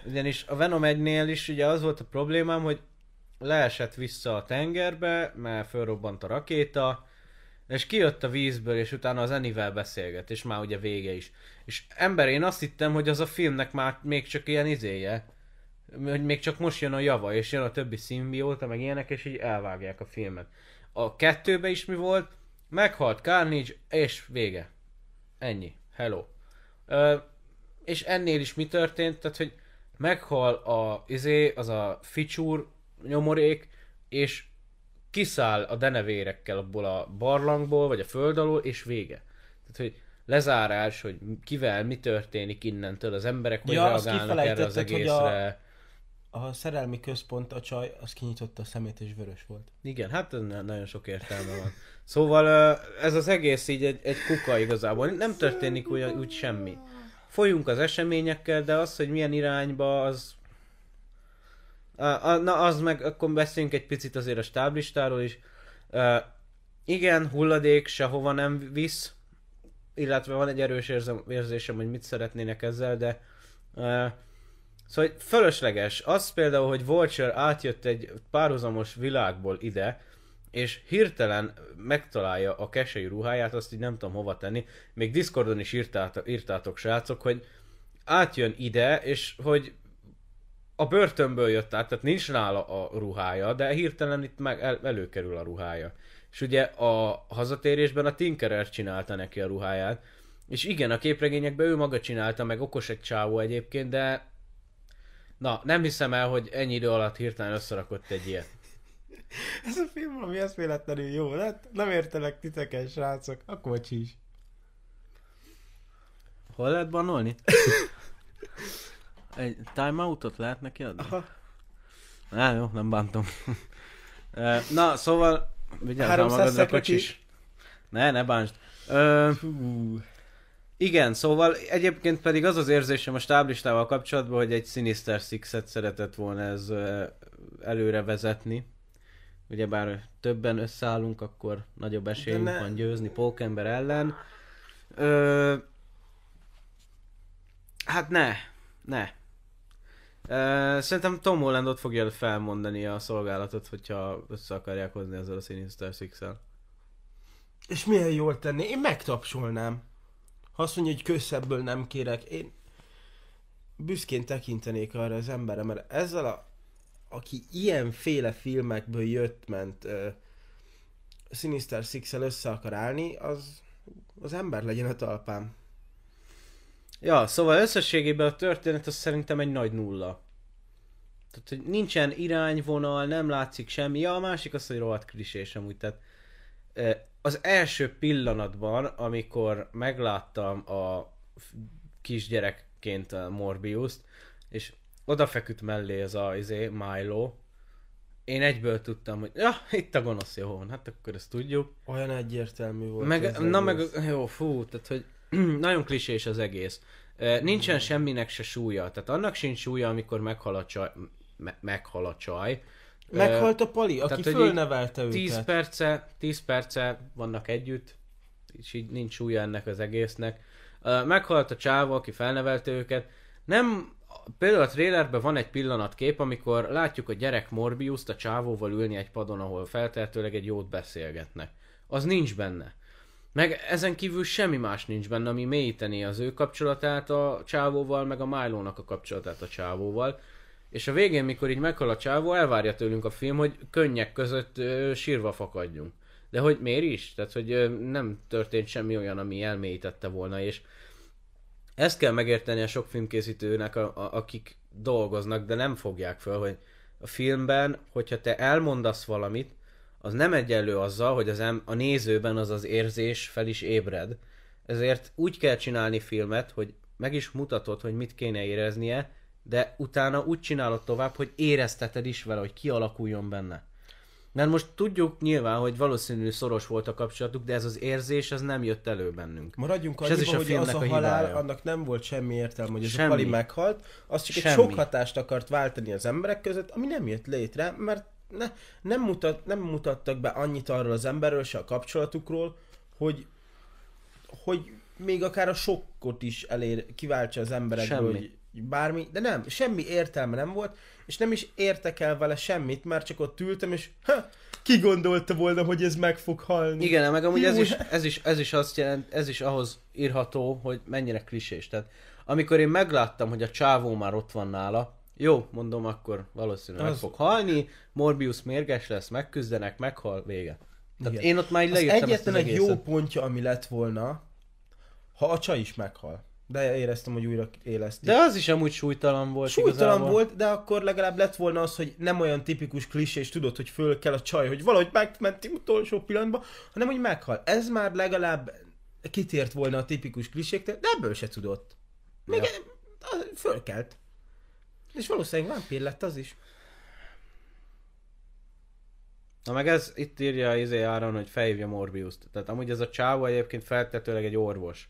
Ugyanis a Venom 1-nél is ugye az volt a problémám, hogy leesett vissza a tengerbe, mert fölrobbant a rakéta, És kijött a vízből, és utána az Enivel beszélget, és már ugye vége is. És ember, én azt hittem, hogy az a filmnek már még csak ilyen izéje, hogy még csak most jön a java, és jön a többi szimbióta, meg ilyenek, és így elvágják a filmet. A kettőbe is mi volt? Meghalt Carnage, és vége. Ennyi. Hello. Ö, és ennél is mi történt? Tehát, hogy meghal a, izé, az a feature nyomorék, és kiszáll a denevérekkel abból a barlangból, vagy a föld alól, és vége. Tehát, hogy lezárás, hogy kivel mi történik innentől, az emberek hogy
Ja,
reagálnak erre az egészre.
A szerelmi központ, a csaj, az kinyitotta a szemét és vörös volt.
Igen, hát nagyon sok értelme van. Szóval ez az egész így egy, egy kuka igazából. Nem történik úgy, úgy semmi. Folyunk az eseményekkel, de az, hogy milyen irányba, az... Na, az meg, akkor beszéljünk egy picit azért a stáblistáról is. Igen, hulladék sehova nem visz, illetve van egy erős érzem, érzésem, hogy mit szeretnének ezzel, de uh, Szóval fölösleges. Az például, hogy Vulture átjött egy párhuzamos világból ide, és hirtelen megtalálja a kesei ruháját, azt így nem tudom hova tenni. Még Discordon is írtátok, írtátok srácok, hogy átjön ide, és hogy a börtönből jött át, tehát nincs nála a ruhája, de hirtelen itt meg el, előkerül a ruhája. És ugye a hazatérésben a Tinkerer csinálta neki a ruháját, és igen, a képregényekben ő maga csinálta, meg okos egy csávó egyébként, de Na, nem hiszem el, hogy ennyi idő alatt hirtelen összerakott egy ilyet. *laughs*
Ez a film valami eszméletlenül jó, hát nem értelek titeket, srácok, akkor bocsis.
Hol lehet bannolni? *laughs* Egy timeoutot lehet neki adni?
Aha.
Á, jó, nem bántom. *laughs* Na, szóval, vigyázz már
300
magadra, kocsis. Ne, ne bántsd. Ö, igen, szóval egyébként pedig az az érzésem a stáblistával kapcsolatban, hogy egy Sinister Six-et szeretett volna ez előre vezetni. Ugyebár többen összeállunk, akkor nagyobb esélyünk
ne-
van győzni Pókember ellen. Ö, hát ne, ne. Szerintem Tom Hollandot fogja felmondani a szolgálatot, hogyha össze akarják hozni ezzel a Sinister Six-el.
És milyen jól tenni? Én megtapsolnám. Ha azt mondja, hogy köszebből nem kérek, én büszkén tekintenék arra az emberre, mert ezzel a, aki ilyenféle filmekből jött, ment uh, Sinister six össze akar állni, az, az ember legyen a talpám.
Ja, szóval összességében a történet az szerintem egy nagy nulla. Tehát, hogy nincsen irányvonal, nem látszik semmi. Ja, a másik az, hogy rohadt klisés amúgy. Tehát, az első pillanatban, amikor megláttam a kisgyerekként a Morbius-t, és odafeküdt mellé az a izé, Milo, én egyből tudtam, hogy ja, itt a gonosz jó, hát akkor ezt tudjuk.
Olyan egyértelmű volt.
Meg, na meg, jó, fú, tehát hogy *clears throat* nagyon klisés az egész. Nincsen semminek se súlya, tehát annak sincs súlya, amikor meghal a csaj, me, meghal a csaj.
Meghalt a Pali, aki
tehát,
fölnevelte
10
őket.
perce, 10 perce vannak együtt, és így nincs súlya ennek az egésznek. Meghalt a csávó, aki felnevelte őket. Nem, például a trailerben van egy pillanatkép, amikor látjuk a gyerek Morbius-t a csávóval ülni egy padon, ahol feltehetőleg egy jót beszélgetnek. Az nincs benne. Meg ezen kívül semmi más nincs benne, ami mélyíteni az ő kapcsolatát a csávóval, meg a Milo-nak a kapcsolatát a csávóval. És a végén, mikor így meghal a csávó, elvárja tőlünk a film, hogy könnyek között ö, sírva fakadjunk. De hogy miért is? Tehát, hogy ö, nem történt semmi olyan, ami elmélyítette volna, és ezt kell megérteni a sok filmkészítőnek, a, a, akik dolgoznak, de nem fogják föl, hogy a filmben, hogyha te elmondasz valamit, az nem egyenlő azzal, hogy az em- a nézőben az az érzés fel is ébred. Ezért úgy kell csinálni filmet, hogy meg is mutatod, hogy mit kéne éreznie, de utána úgy csinálod tovább, hogy érezteted is vele, hogy kialakuljon benne. Mert most tudjuk nyilván, hogy valószínű szoros volt a kapcsolatuk, de ez az érzés, ez nem jött elő bennünk.
Maradjunk
És ez
annyiba,
is a
hogy az a,
a
halál,
hibája.
annak nem volt semmi értelme, hogy ez
Semmi.
a Pali meghalt, az csak egy
Semmi.
sok hatást akart váltani az emberek között, ami nem jött létre, mert ne, nem, mutat, nem mutattak be annyit arról az emberről, se a kapcsolatukról, hogy, hogy még akár a sokkot is elér, kiváltsa az emberekből,
Semmi.
hogy bármi, de nem, semmi értelme nem volt, és nem is értek el vele semmit, mert csak ott ültem, és ha, ki gondolta volna, hogy ez meg fog halni.
Igen, meg amúgy ez is, ez, is, ez is azt jelent, ez is ahhoz írható, hogy mennyire klisés. Tehát amikor én megláttam, hogy a csávó már ott van nála, jó, mondom, akkor valószínűleg
Az-
meg fog halni, Morbius mérges lesz, megküzdenek, meghal, vége. Tehát
Igen.
én ott már leírtam
egyetlen egy
egészet.
jó pontja, ami lett volna, ha a csaj is meghal. De éreztem, hogy újra éleszti.
De az is amúgy súlytalan volt
Súlytalan
igazából.
volt, de akkor legalább lett volna az, hogy nem olyan tipikus klisés, tudod, hogy föl kell a csaj, hogy valahogy megmenti utolsó pillanatban, hanem hogy meghal. Ez már legalább kitért volna a tipikus kliséktől, de ebből se tudott. Még
Ja.
ja. fölkelt. És valószínűleg vámpír lett az is.
Na meg ez itt írja izé Áron, hogy felhívja Morbius-t. Tehát amúgy ez a csávó egyébként feltetőleg egy orvos.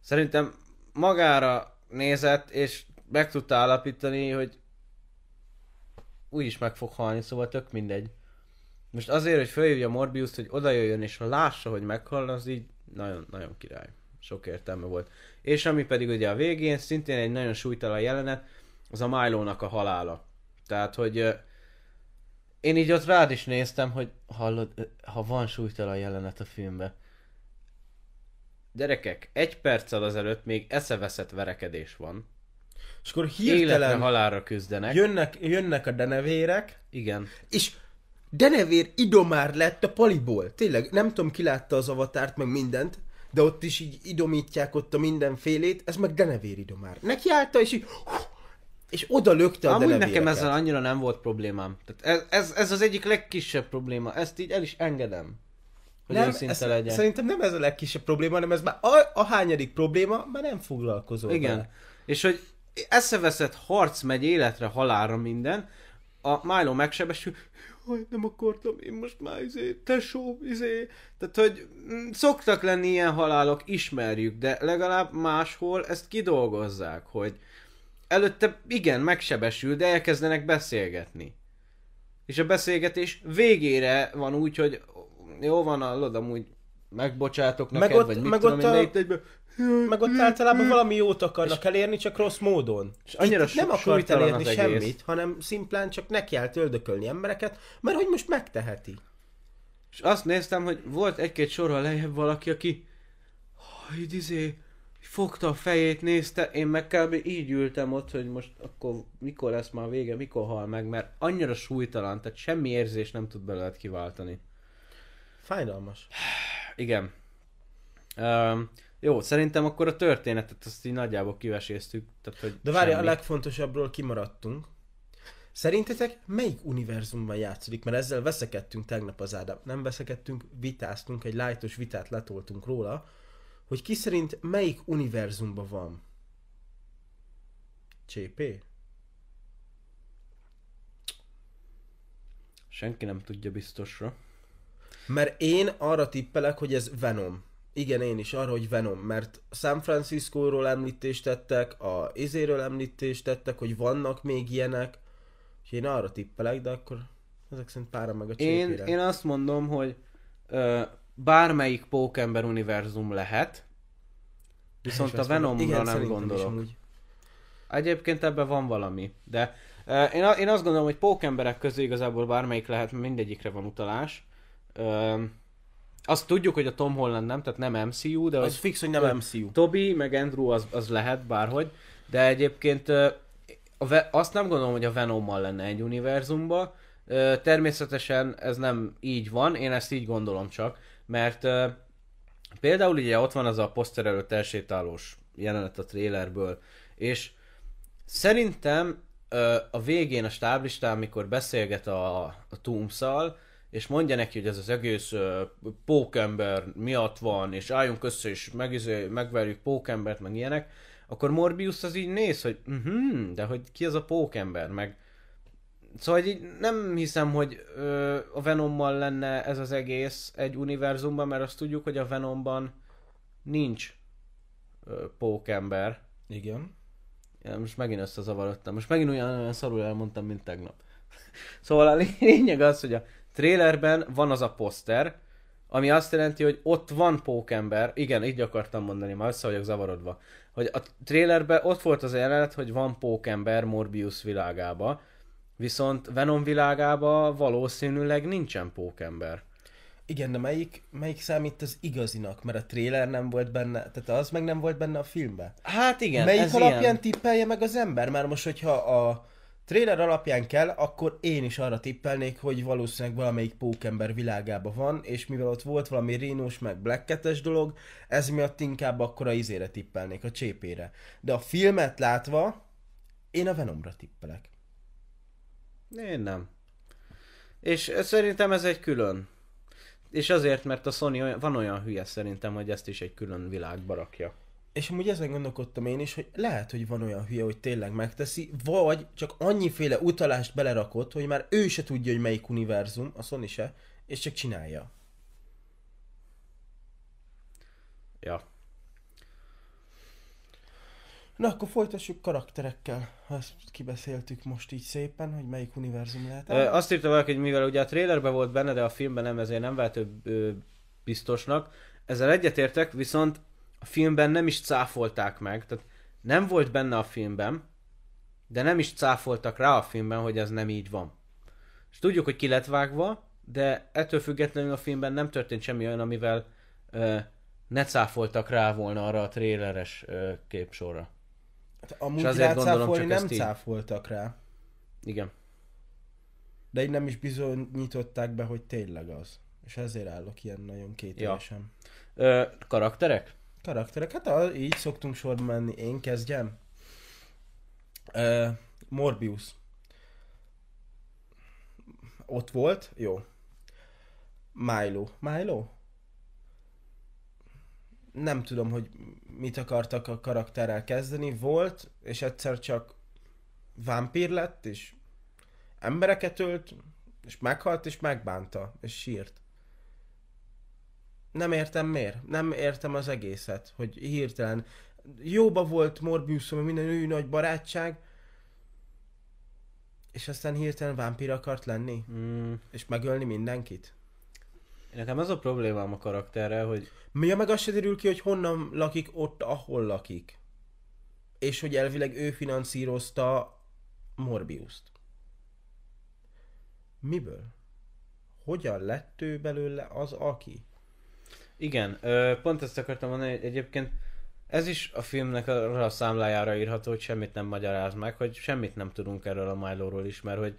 Szerintem magára nézett, és meg tudta állapítani, hogy úgyis meg fog halni, szóval tök mindegy. Most azért, hogy felhívja Morbius-t, hogy oda jöjjön és lássa, hogy meghal, az így nagyon, nagyon király. Sok értelme volt. És ami pedig ugye a végén, szintén egy nagyon súlytalan jelenet, az a Milo-nak a halála. Tehát, hogy én így ott rád is néztem, hogy hallod, ha van súlytalan jelenet a filmben. Gyerekek, egy perccel azelőtt még eszeveszett verekedés van.
És akkor
Életre,
hirtelen
halálra küzdenek.
jönnek, jönnek a denevérek,
Igen.
És Denevér idomár lett a paliból. Tényleg, nem tudom, ki látta az avatárt, meg mindent, de ott is így idomítják ott a mindenfélét, ez meg Denevér idomár. Neki állta, és így, és oda lökte a
Amúgy
denevéreket.
nekem ezzel annyira nem volt problémám. Tehát ez, ez, ez az egyik legkisebb probléma. Ezt így el is engedem. Hogy
nem, ez,
legyen.
Szerintem nem ez a legkisebb probléma, hanem ez már a, a hányadik probléma, már nem foglalkozol
Igen.
vele.
És hogy eszeveszett harc megy életre, halálra minden, a Milo megsebesül, Jaj, nem akartam, én most már izé, tesó, izé. Tehát, hogy mm, szoktak lenni ilyen halálok, ismerjük, de legalább máshol ezt kidolgozzák, hogy előtte igen, megsebesül, de elkezdenek beszélgetni. És a beszélgetés végére van úgy, hogy jó van, hallod, amúgy megbocsátok
Meg
neked,
ott-
vagy mit
meg
tudom
ott
én,
a-
egyben,
Meg ott általában valami jót akarnak elérni, csak rossz módon. És
annyira
Itt nem akart elérni
az egész.
semmit, hanem szimplán csak neki állt öldökölni embereket, mert hogy most megteheti.
És azt néztem, hogy volt egy-két sorral lejjebb valaki, aki hogy izé, fogta a fejét, nézte, én meg kb. így ültem ott, hogy most akkor mikor lesz már vége, mikor hal meg, mert annyira súlytalan, tehát semmi érzés nem tud belőled kiváltani.
Fájdalmas. *sighs*
Igen. Um, jó, szerintem akkor a történetet azt így nagyjából kiveséztük. Tehát, hogy
De várja, a
semmi.
legfontosabbról kimaradtunk. Szerintetek melyik univerzumban játszódik? Mert ezzel veszekedtünk tegnap az Ádám. Nem veszekedtünk, vitáztunk, egy lájtos vitát letoltunk róla, hogy ki szerint melyik univerzumban van. CP?
Senki nem tudja biztosra.
Mert én arra tippelek, hogy ez Venom. Igen, én is arra, hogy Venom, mert San Francisco-ról említést tettek, a izéről említést tettek, hogy vannak még ilyenek, és én arra tippelek, de akkor ezek szerint pára meg a
Én,
csépére.
én azt mondom, hogy ö, bármelyik pókember univerzum lehet, viszont a Venomra
igen,
nem gondolok. Egyébként ebben van valami, de ö, én, én azt gondolom, hogy pókemberek közül igazából bármelyik lehet, mert mindegyikre van utalás. Ö, azt tudjuk, hogy a Tom Holland nem, tehát nem MCU, de
Az
hogy
fix, hogy nem MCU.
Toby meg Andrew az, az lehet bárhogy, de egyébként ö, a Ve- azt nem gondolom, hogy a Venommal lenne egy univerzumban. Ö, Természetesen ez nem így van, én ezt így gondolom csak, mert ö, például ugye ott van az a poszter előtt elsétálós jelenet a trailerből, és szerintem ö, a végén a stáblistán, amikor beszélget a, a Tombszal, és mondja neki, hogy ez az egész ö, pókember miatt van, és álljunk össze, és megizé, megverjük pókembert, meg ilyenek, akkor Morbius az így néz, hogy uh de hogy ki az a pókember, meg Szóval így nem hiszem, hogy ö, a Venommal lenne ez az egész egy univerzumban, mert azt tudjuk, hogy a Venomban nincs ö, pókember.
Igen.
Ja, most megint összezavarodtam. Most megint olyan, olyan szarul elmondtam, mint tegnap. *laughs* Szóval a lényeg az, hogy a trailerben van az a poszter, ami azt jelenti, hogy ott van pókember, igen, így akartam mondani, már össze vagyok zavarodva, hogy a trailerben ott volt az jelenet, hogy van pókember Morbius világába, viszont Venom világába valószínűleg nincsen pókember.
Igen, de melyik, melyik számít az igazinak? Mert a trailer nem volt benne, tehát az meg nem volt benne a filmben.
Hát igen,
melyik
ez
alapján
ilyen.
tippelje meg az ember? Már most, hogyha a trailer alapján kell, akkor én is arra tippelnék, hogy valószínűleg valamelyik pókember világában van, és mivel ott volt valami rénós meg black dolog, ez miatt inkább akkor a izére tippelnék, a csépére. De a filmet látva, én a Venomra tippelek.
Én nem. És szerintem ez egy külön. És azért, mert a Sony olyan, van olyan hülye szerintem, hogy ezt is egy külön világba rakja.
És amúgy ezen gondolkodtam én is, hogy lehet, hogy van olyan hülye, hogy tényleg megteszi, vagy csak annyiféle utalást belerakott, hogy már ő se tudja, hogy melyik univerzum, a Sony se, és csak csinálja.
Ja.
Na, akkor folytassuk karakterekkel. Ha ezt kibeszéltük most így szépen, hogy melyik univerzum lehet.
Ö, azt írta valaki, hogy mivel ugye a trailerben volt benne, de a filmben nem, ezért nem vált ő ö, biztosnak. Ezzel egyetértek, viszont a filmben nem is cáfolták meg. Tehát nem volt benne a filmben, de nem is cáfoltak rá a filmben, hogy ez nem így van. És tudjuk, hogy ki lett vágva, de ettől függetlenül a filmben nem történt semmi olyan, amivel ö, ne cáfoltak rá volna arra a traileres ö, képsorra.
Hát Amúgy
és azért gondolom, csak
nem
így-
cáfoltak rá,
Igen.
de így nem is bizonyították be, hogy tényleg az. És ezért állok ilyen nagyon kételyesen.
Ö, karakterek?
Karakterek, hát a, így szoktunk sorba menni. Én kezdjem. Uh, Morbius. Ott volt, jó. Milo. Milo? Nem tudom, hogy mit akartak a karakterrel kezdeni. Volt, és egyszer csak vámpír lett, és embereket ölt, és meghalt, és megbánta, és sírt. Nem értem miért. Nem értem az egészet, hogy hirtelen jóba volt Morbius, meg minden ő nagy barátság, és aztán hirtelen vámpír akart lenni,
Mm,
és megölni mindenkit.
Nekem az a problémám a karakterrel, hogy
Mi a meg azt se derül ki, hogy honnan lakik ott, ahol lakik. És hogy elvileg ő finanszírozta Morbiust. Miből? Hogyan lett ő belőle az, aki?
Igen, pont ezt akartam mondani, hogy egyébként ez is a filmnek arra a számlájára írható, hogy semmit nem magyaráz meg, hogy semmit nem tudunk erről a Milo-ról is, mert hogy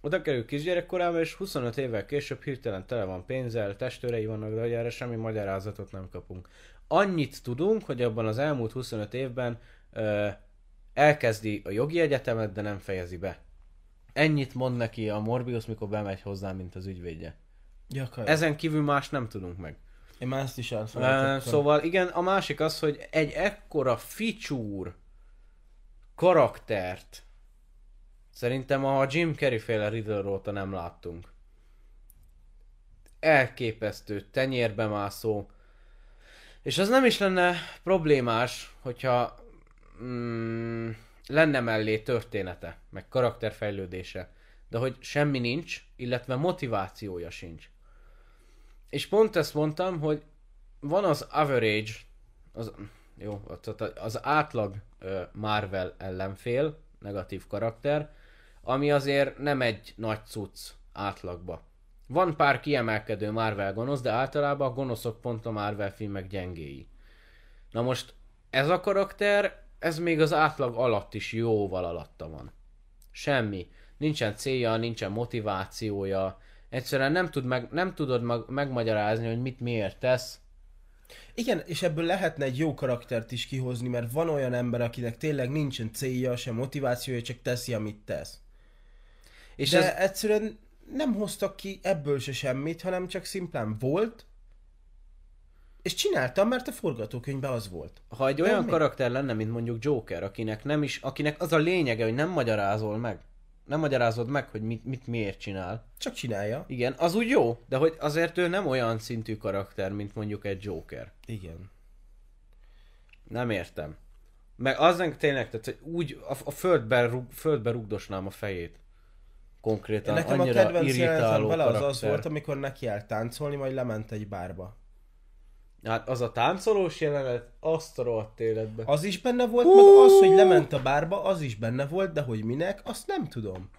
oda kerül kisgyerekkorában, és 25 évvel később hirtelen tele van pénzzel, testőrei vannak, de hogy erre semmi magyarázatot nem kapunk. Annyit tudunk, hogy abban az elmúlt 25 évben ö, elkezdi a jogi egyetemet, de nem fejezi be. Ennyit mond neki a Morbius, mikor bemegy hozzá, mint az ügyvédje.
Jakar.
Ezen kívül más nem tudunk meg.
Én már ezt is elfelejtettem.
szóval igen, a másik az, hogy egy ekkora feature karaktert szerintem a Jim Carrey féle Riddler óta nem láttunk. Elképesztő, tenyérbe mászó. És az nem is lenne problémás, hogyha mm, lenne mellé története, meg karakterfejlődése. De hogy semmi nincs, illetve motivációja sincs. És pont ezt mondtam, hogy van az average, az, jó, az átlag Marvel ellenfél, negatív karakter, ami azért nem egy nagy cucc átlagba. Van pár kiemelkedő Marvel gonosz, de általában a gonoszok pont a Marvel filmek gyengéi. Na most ez a karakter, ez még az átlag alatt is jóval alatta van. Semmi. Nincsen célja, nincsen motivációja. Egyszerűen nem, tud meg, nem tudod mag, megmagyarázni, hogy mit miért tesz.
Igen, és ebből lehetne egy jó karaktert is kihozni, mert van olyan ember, akinek tényleg nincsen célja, sem motivációja, csak teszi, amit tesz.
És
De
ez,
egyszerűen nem hoztak ki ebből se semmit, hanem csak szimplán volt, és csináltam, mert a forgatókönyvben az volt.
ha egy olyan
Semmi.
karakter lenne, mint mondjuk Joker, akinek nem is, akinek az a lényege, hogy nem magyarázol meg, nem magyarázod meg, hogy mit, mit miért csinál.
Csak csinálja.
Igen, az úgy jó, de hogy azért ő nem olyan szintű karakter, mint mondjuk egy Joker.
Igen.
Nem értem. Meg az nem tényleg, tehát hogy úgy a, a földbe, rug, földbe rugdosnám a fejét. Konkrétan
Nekem a
annyira
kedvenc jelenetem vele az az volt, amikor neki állt táncolni, majd lement egy bárba.
Hát az a táncolós jelenet, azt a rohadt életbe.
Az is benne volt, meg az, hogy lement a bárba, az is benne volt, de hogy minek, azt nem tudom.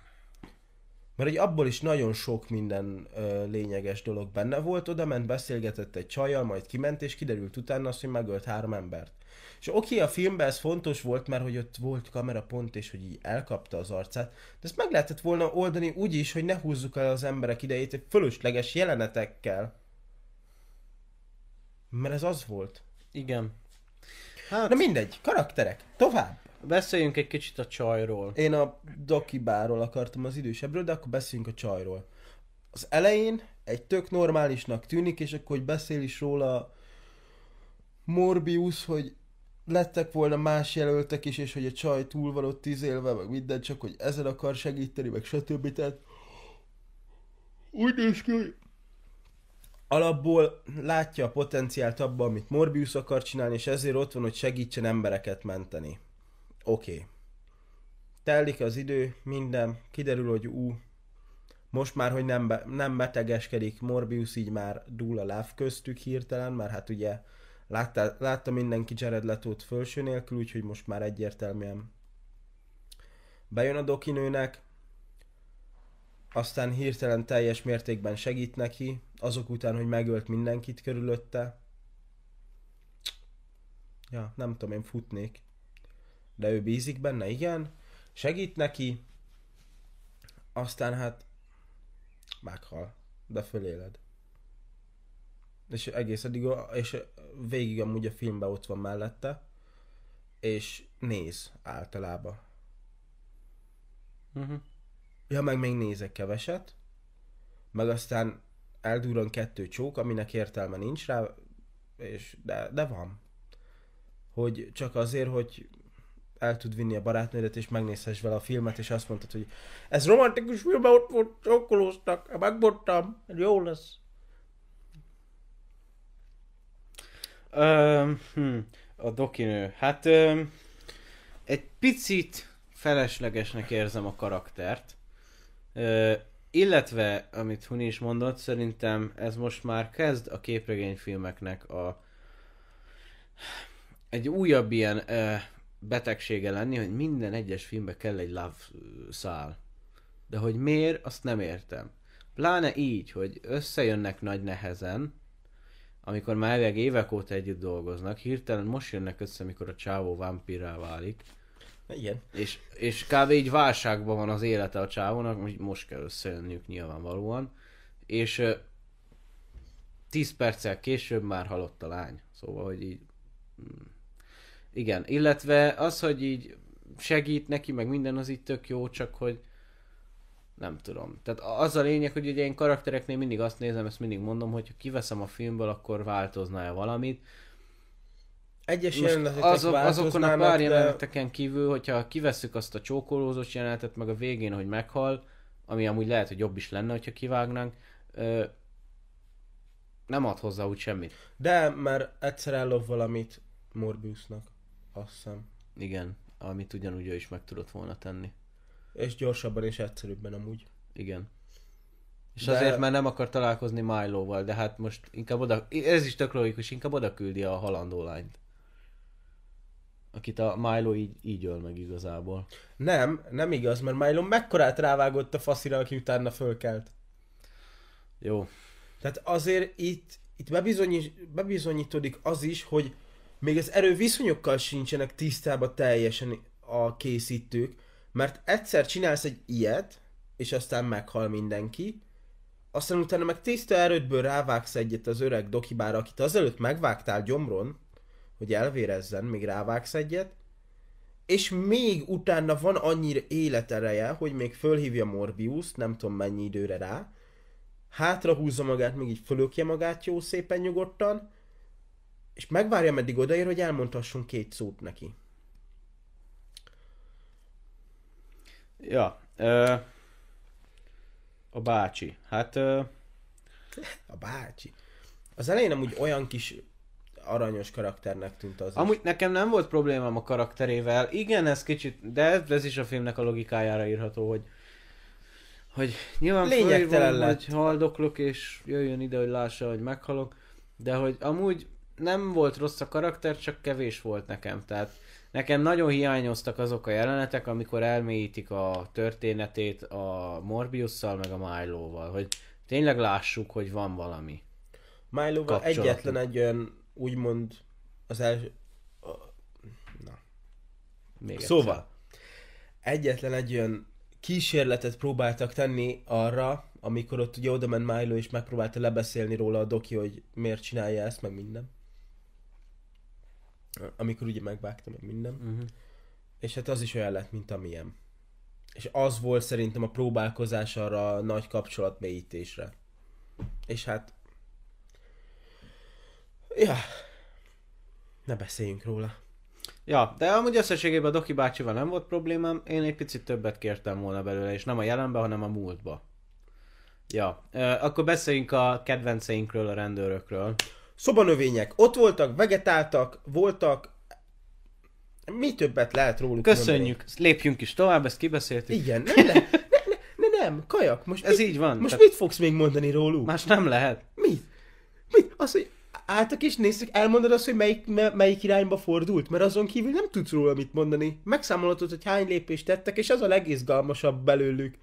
Mert hogy abból is nagyon sok minden ö, lényeges dolog benne volt, oda ment, beszélgetett egy csajjal, majd kiment, és kiderült utána azt, hogy megölt három embert. És oké, okay, a filmben ez fontos volt, mert hogy ott volt kamerapont, és hogy így elkapta az arcát, de ezt meg lehetett volna oldani úgy is, hogy ne húzzuk el az emberek idejét egy fölösleges jelenetekkel. Mert ez az volt.
Igen. Hát,
Na mindegy, karakterek, tovább.
beszéljünk egy kicsit a csajról.
Én a dokibáról akartam az idősebbről, de akkor beszéljünk a csajról. Az elején egy tök normálisnak tűnik, és akkor hogy beszél is róla Morbius, hogy lettek volna más jelöltek is, és hogy a csaj túl van ott tízélve, meg minden, csak hogy ezen akar segíteni, meg stb. Tehát úgy néz ki, hogy alapból látja a potenciált abban, amit Morbius akar csinálni, és ezért ott van, hogy segítsen embereket menteni. Oké. Okay. Telik az idő, minden, kiderül, hogy ú, most már, hogy nem, be, nem betegeskedik Morbius, így már dúl a láv köztük hirtelen, mert hát ugye látta, látta mindenki Jared Letót fölső nélkül, úgyhogy most már egyértelműen bejön a dokinőnek, aztán hirtelen teljes mértékben segít neki, azok után, hogy megölt mindenkit körülötte. Ja, nem tudom, én futnék. De ő bízik benne, igen. Segít neki, aztán hát meghal, de föléled. És egész eddig, a- és végig amúgy a filmben ott van mellette, és néz általában.
Uh-huh.
Ja, meg még nézek keveset, meg aztán eldurran kettő csók, aminek értelme nincs rá, és de, de van. Hogy csak azért, hogy el tud vinni a barátnődet, és megnézhess vele a filmet, és azt mondtad, hogy ez romantikus film, ott volt, csókolóztak, megmondtam, jó lesz.
Hm, a dokinő. Hát öm, egy picit feleslegesnek érzem a karaktert. Ö, illetve, amit Huni is mondott, szerintem ez most már kezd a képregényfilmeknek a egy újabb ilyen ö, betegsége lenni, hogy minden egyes filmbe kell egy love szál. De hogy miért, azt nem értem. Pláne így, hogy összejönnek nagy nehezen, amikor már elvileg évek óta együtt dolgoznak, hirtelen most jönnek össze, amikor a csávó vámpírrá válik,
Igen.
és, és kb. így válságban van az élete a csávónak, most- most kell összejönniük nyilvánvalóan, és ö, 10 perccel később már halott a lány. Szóval, hogy így... mm, Igen, illetve az, hogy így segít neki, meg minden az így tök jó, csak hogy nem tudom. Tehát az a lényeg, hogy ugye én karaktereknél mindig azt nézem, ezt mindig mondom, hogy ha kiveszem a filmből, akkor változna-e valamit.
Egyes jelenetek
azok, azokon a pár
de
jeleneteken kívül, hogyha kivesszük azt a csókolózós jelenetet, meg a végén, hogy meghal, ami amúgy lehet, hogy jobb is lenne, hogyha kivágnánk, ö, nem ad hozzá úgy semmit.
De, mert egyszer ellop valamit Morbiusnak, azt hiszem.
Igen, amit ugyanúgy ő is meg tudott volna tenni.
És gyorsabban és egyszerűbben amúgy.
Igen. És
De-
azért, mert nem akar találkozni Milo-val, de hát most inkább oda, ez is tök logikus, inkább oda küldi a halandó lányt. Akit a Milo így, így öl meg igazából.
Nem, nem igaz, mert Milo mekkorát rávágott a faszira, aki utána fölkelt.
Jó.
Tehát azért itt, itt bebizonyít, bebizonyítódik az is, hogy még az erőviszonyokkal sincsenek tisztában teljesen a készítők, mert egyszer csinálsz egy ilyet, és aztán meghal mindenki, aztán utána meg tiszta erődből rávágsz egyet az öreg dokibára, akit azelőtt megvágtál gyomron, hogy elvérezzen, még rávágsz egyet, és még utána van annyira életereje, hogy még fölhívja Morbius, nem tudom mennyi időre rá, hátra húzza magát, még így fölökje magát jó szépen nyugodtan, és megvárja, meddig odaér, hogy elmondhasson két szót neki.
Ja. Ö, a bácsi. Hát ö,
A bácsi. Az elején amúgy olyan kis aranyos karakternek tűnt az
amúgy
is.
nekem nem volt problémám a karakterével. Igen, ez kicsit, de ez is a filmnek a logikájára írható, hogy hogy nyilván
Lényegtelen lett.
hogy haldoklok, és jöjjön ide, hogy lássa, hogy meghalok, de hogy amúgy nem volt rossz a karakter, csak kevés volt nekem. Tehát nekem nagyon hiányoztak azok a jelenetek, amikor elmélyítik a történetét a Morbiusszal, meg a Milo-val, hogy tényleg lássuk, hogy van valami. Kapcsolatunk.
egyetlen egy olyan, úgymond, az első... Na.
Még
Szóval, egyetlen egy olyan kísérletet próbáltak tenni arra, amikor ott ugye oda ment Milo és megpróbálta lebeszélni róla a doki, hogy miért csinálja ezt, meg minden. Amikor ugye megvágta, meg minden.
Uh-huh.
És hát az is olyan lett, mint amilyen. És az volt szerintem a próbálkozás arra a nagy kapcsolatmélyítésre. És hát... Ja. Ne beszéljünk róla.
Ja, de amúgy összességében a Doki bácsival nem volt problémám, én egy picit többet kértem volna belőle, és nem a jelenbe, hanem a múltba. Ja, akkor beszéljünk a kedvenceinkről, a rendőrökről.
Szobanövények. Ott voltak, vegetáltak, voltak... Mi többet lehet róluk
Köszönjük, lépjünk is tovább, ezt kibeszéltük.
mondani? Igen, nem, ne, ne, ne, ne, nem, kajak, most
Ez
mit,
így van.
Most
tehát
mit fogsz még mondani róluk?
Más nem lehet.
Mit? Mit? Az, hogy álltak és néztek, elmondod azt, hogy melyik, me- melyik irányba fordult? Mert azon kívül nem tudsz róla mit mondani. Megszámolhatod, hogy hány lépést tettek, és az a legizgalmasabb belőlük.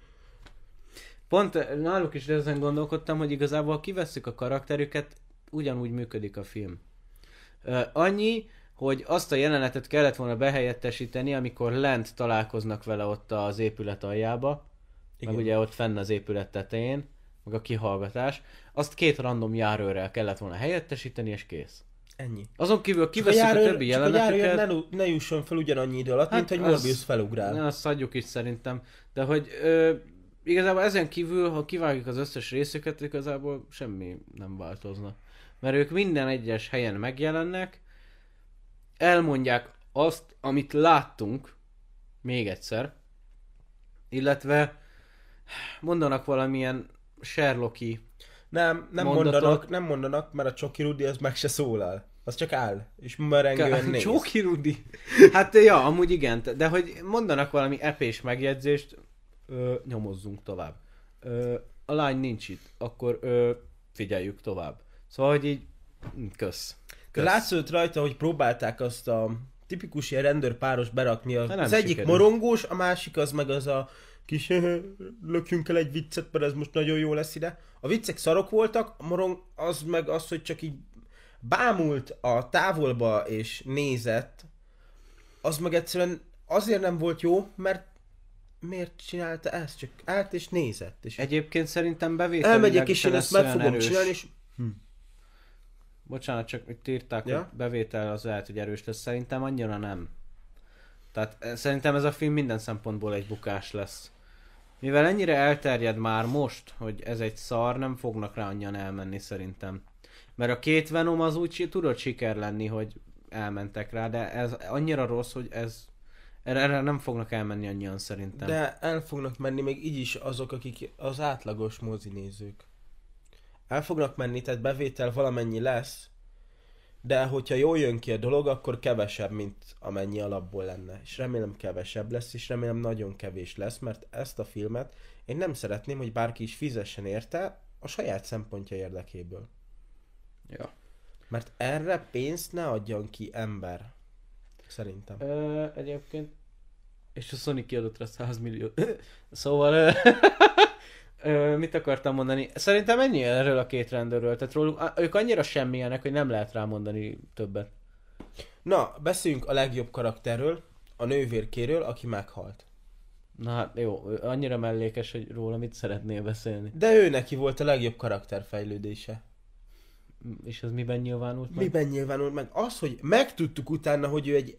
Pont eh, náluk is ezen gondolkodtam, hogy igazából ha kivesszük a karakterüket, ugyanúgy működik a film. Annyi, hogy azt a jelenetet kellett volna behelyettesíteni, amikor lent találkoznak vele ott az épület aljába, Igen. meg ugye ott fenn az épület tetején, meg a kihallgatás, azt két random járőrrel kellett volna helyettesíteni, és kész.
Ennyi.
Azon kívül
Csak a,
kiveszük a,
járőr,
többi
csak a járőr ne, ne jusson fel ugyanannyi idő alatt,
Hát
mint hogy Morbius felugrál.
Ne, azt adjuk is szerintem. De hogy ö, igazából ezen kívül, ha kivágjuk az összes részüket, igazából semmi nem változna. Mert ők minden egyes helyen megjelennek, elmondják azt, amit láttunk, még egyszer, illetve mondanak valamilyen Sherlocki
Nem, nem
mondatot.
mondanak, nem mondanak, mert a Csoki Rudi az meg se szólal. Az csak áll, és merengően néz.
Csóki Rudi. *laughs* Hát ja, amúgy igen, de hogy mondanak valami epés megjegyzést, ö, nyomozzunk tovább. Ö, a lány nincs itt, akkor ö, figyeljük tovább. Szóval, hogy így, hm, kösz. Kösz.
látszott rajta, hogy próbálták azt a tipikus ilyen rendőrpáros berakni. A,
nem
az egyik morongós, a másik az meg az a kis lökjünk el egy viccet, mert ez most nagyon jó lesz ide. A viccek szarok voltak, a morong az meg az, hogy csak így bámult a távolba és nézett, az meg egyszerűen azért nem volt jó, mert miért csinálta ezt? Csak állt és nézett. És
Egyébként szerintem bevételileg
elmegyek és én ezt meg fogom
erős.
csinálni, és
Bocsánat, csak itt írták,
Ja?
hogy bevétel az lehet, hogy erős lesz. Szerintem annyira nem. Tehát eh, szerintem ez a film minden szempontból egy bukás lesz. Mivel ennyire elterjed már most, hogy ez egy szar, nem fognak rá annyian elmenni szerintem. Mert a két Venom az úgy tudott siker lenni, hogy elmentek rá, de ez annyira rossz, hogy ez erre, erre nem fognak elmenni annyian szerintem.
De el fognak menni még így is azok, akik az átlagos mozinézők. El fognak menni, tehát bevétel valamennyi lesz, de hogyha jól jön ki a dolog, akkor kevesebb, mint amennyi alapból lenne. És remélem kevesebb lesz, és remélem nagyon kevés lesz, mert ezt a filmet én nem szeretném, hogy bárki is fizessen érte a saját szempontja érdekéből.
Ja.
Mert erre pénzt ne adjon ki ember. Szerintem.
Ö, egyébként. És a Sony kiadott rá 100 millió. *laughs* szóval... Ö, *laughs* ö, mit akartam mondani? Szerintem ennyi erről a két rendőrről. Tehát róluk, ők annyira semmilyenek, hogy nem lehet rámondani többet.
Na, beszéljünk a legjobb karakterről, a nővérkéről, aki meghalt.
Na hát jó, annyira mellékes, hogy róla mit szeretnél beszélni.
De ő neki volt a legjobb karakterfejlődése.
És az miben nyilvánult meg?
Miben nyilvánul meg? Az, hogy megtudtuk utána, hogy ő egy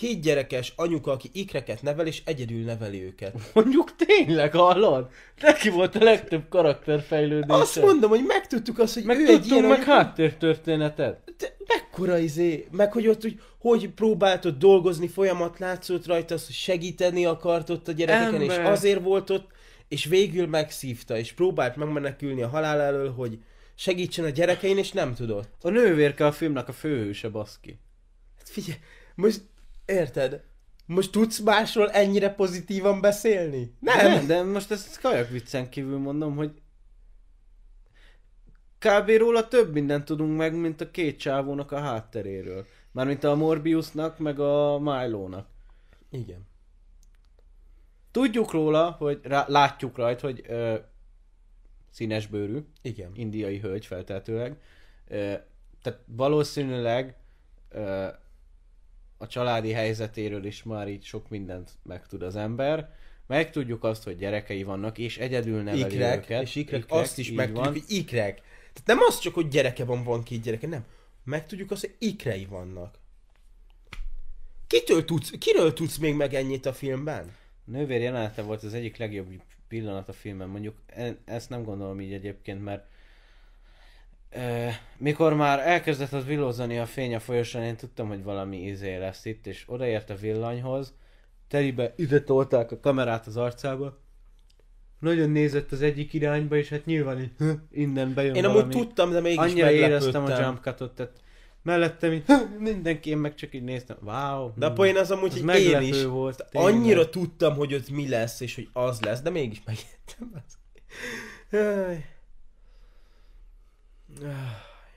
két gyerekes anyuka, aki ikreket nevel, és egyedül neveli őket. *laughs*
Mondjuk tényleg, hallod? Neki volt a legtöbb karakterfejlődése.
Azt mondom, hogy megtudtuk azt, hogy
meg
ő egy ilyen
meg
anyuka.
háttértörténetet.
De mekkora izé, meg hogy ott, hogy, hogy próbált ott dolgozni, folyamat látszott rajta, az, hogy segíteni akart ott a gyerekeken,
Ember.
és azért volt ott, és végül megszívta, és próbált megmenekülni a halál elől, hogy segítsen a gyerekein, és nem tudott.
A nővérke a filmnek a főhőse, baszki.
Hát figyelj, most érted? Most tudsz másról ennyire pozitívan beszélni? Nem.
Nem, de most ezt kajak viccen kívül mondom, hogy kb. róla több mindent tudunk meg, mint a két csávónak a hátteréről. Mármint a Morbiusnak, meg a Milo-nak.
Igen.
Tudjuk róla, hogy rá, látjuk rajta, hogy ö, színes bőrű,
Igen.
indiai hölgy feltehetőleg. Ö, tehát valószínűleg ö, a családi helyzetéről is már így sok mindent megtud az ember. Megtudjuk azt, hogy gyerekei vannak, és egyedül neveli
Ikrek,
őket.
és ikrek, azt is megtudjuk,
van.
hogy ikrek. Tehát nem az csak, hogy gyereke van, van két gyereke, nem. Megtudjuk azt, hogy ikrei vannak. Kitől tudsz, kiről tudsz még meg ennyit a filmben?
Nővér jelenete volt az egyik legjobb pillanat a filmben, mondjuk e- ezt nem gondolom így egyébként, mert mikor már elkezdett az villózani a fény a folyosón, én tudtam, hogy valami izé lesz itt, és odaért a villanyhoz, telibe ide tolták a kamerát az arcába, nagyon nézett az egyik irányba, és hát nyilván így, "Hm, innen bejön
Én
valami.
amúgy tudtam, de mégis
Annyira éreztem a jump cutot, tehát mellettem így, "Hm, mindenki, én meg csak így néztem, wow.
De a poén az amúgy,
Az
hogy én is
volt, tényleg.
annyira tudtam, hogy ott mi lesz, és hogy az lesz, de mégis megértem.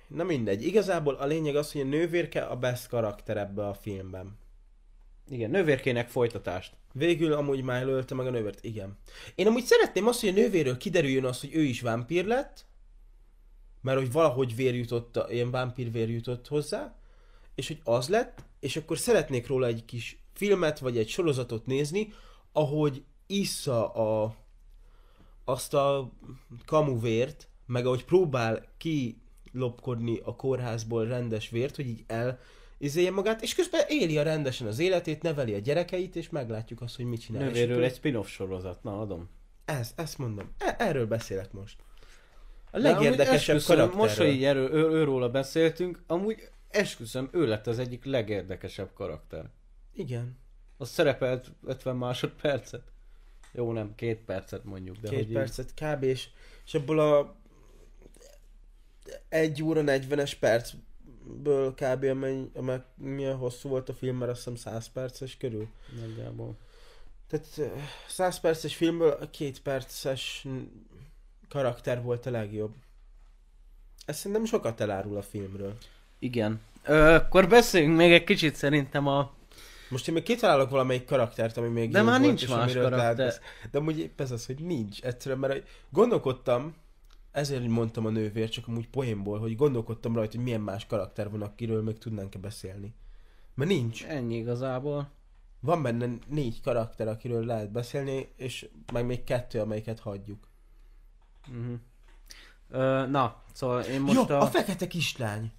Na mindegy, igazából a lényeg az, hogy a nővérke a best karakter ebbe a filmben.
Igen, nővérkének folytatást.
Végül amúgy már ölte meg a nővért, igen. Én amúgy szeretném azt, hogy a nővéről kiderüljön az, hogy ő is vámpír lett, mert hogy valahogy vér jutott, ilyen vámpír vér jutott hozzá, és hogy az lett, és akkor szeretnék róla egy kis filmet, vagy egy sorozatot nézni, ahogy issza a, azt a kamuvért, meg ahogy próbál kilopkodni a kórházból rendes vért, hogy így el izélje magát, és közben éli a rendesen az életét, neveli a gyerekeit, és meglátjuk azt, hogy mit csinál.
Nővéről egy spin-off sorozat, na adom.
ez, ezt mondom. E- erről beszélek most. A legérdekesebb karakterről.
Most, hogy így erről, ő, őróla beszéltünk, amúgy esküszöm, ő lett az egyik legérdekesebb karakter.
Igen.
Az szerepelt 50 másodpercet. Jó, nem, két percet mondjuk, de
Két
hogy így-
percet kb. És, és abból a egy óra 40-es percből kb. amely, amely milyen hosszú volt a film, mert azt hiszem 100 perces körül.
Nagyjából.
Tehát ö, 100 perces filmből a két perces karakter volt a legjobb. Ez szerintem sokat elárul a filmről.
Igen. Ö, akkor beszéljünk még egy kicsit szerintem a...
Most én még kitalálok valamelyik karaktert, ami még
De már
volt,
nincs más
lehet
karakter.
besz- De amúgy épp ez az, hogy nincs. Egyszerűen, mert gondolkodtam, ezért mondtam a nővér, csak amúgy poénból, hogy gondolkodtam rajta, hogy milyen más karakter van, akiről még tudnánk-e beszélni. Mert nincs.
Ennyi igazából.
Van benne négy karakter, akiről lehet beszélni, és meg még kettő, amelyiket hagyjuk.
Uh-huh. Ö, na, szóval én
Most Jó, a...
a...
a fekete kislány.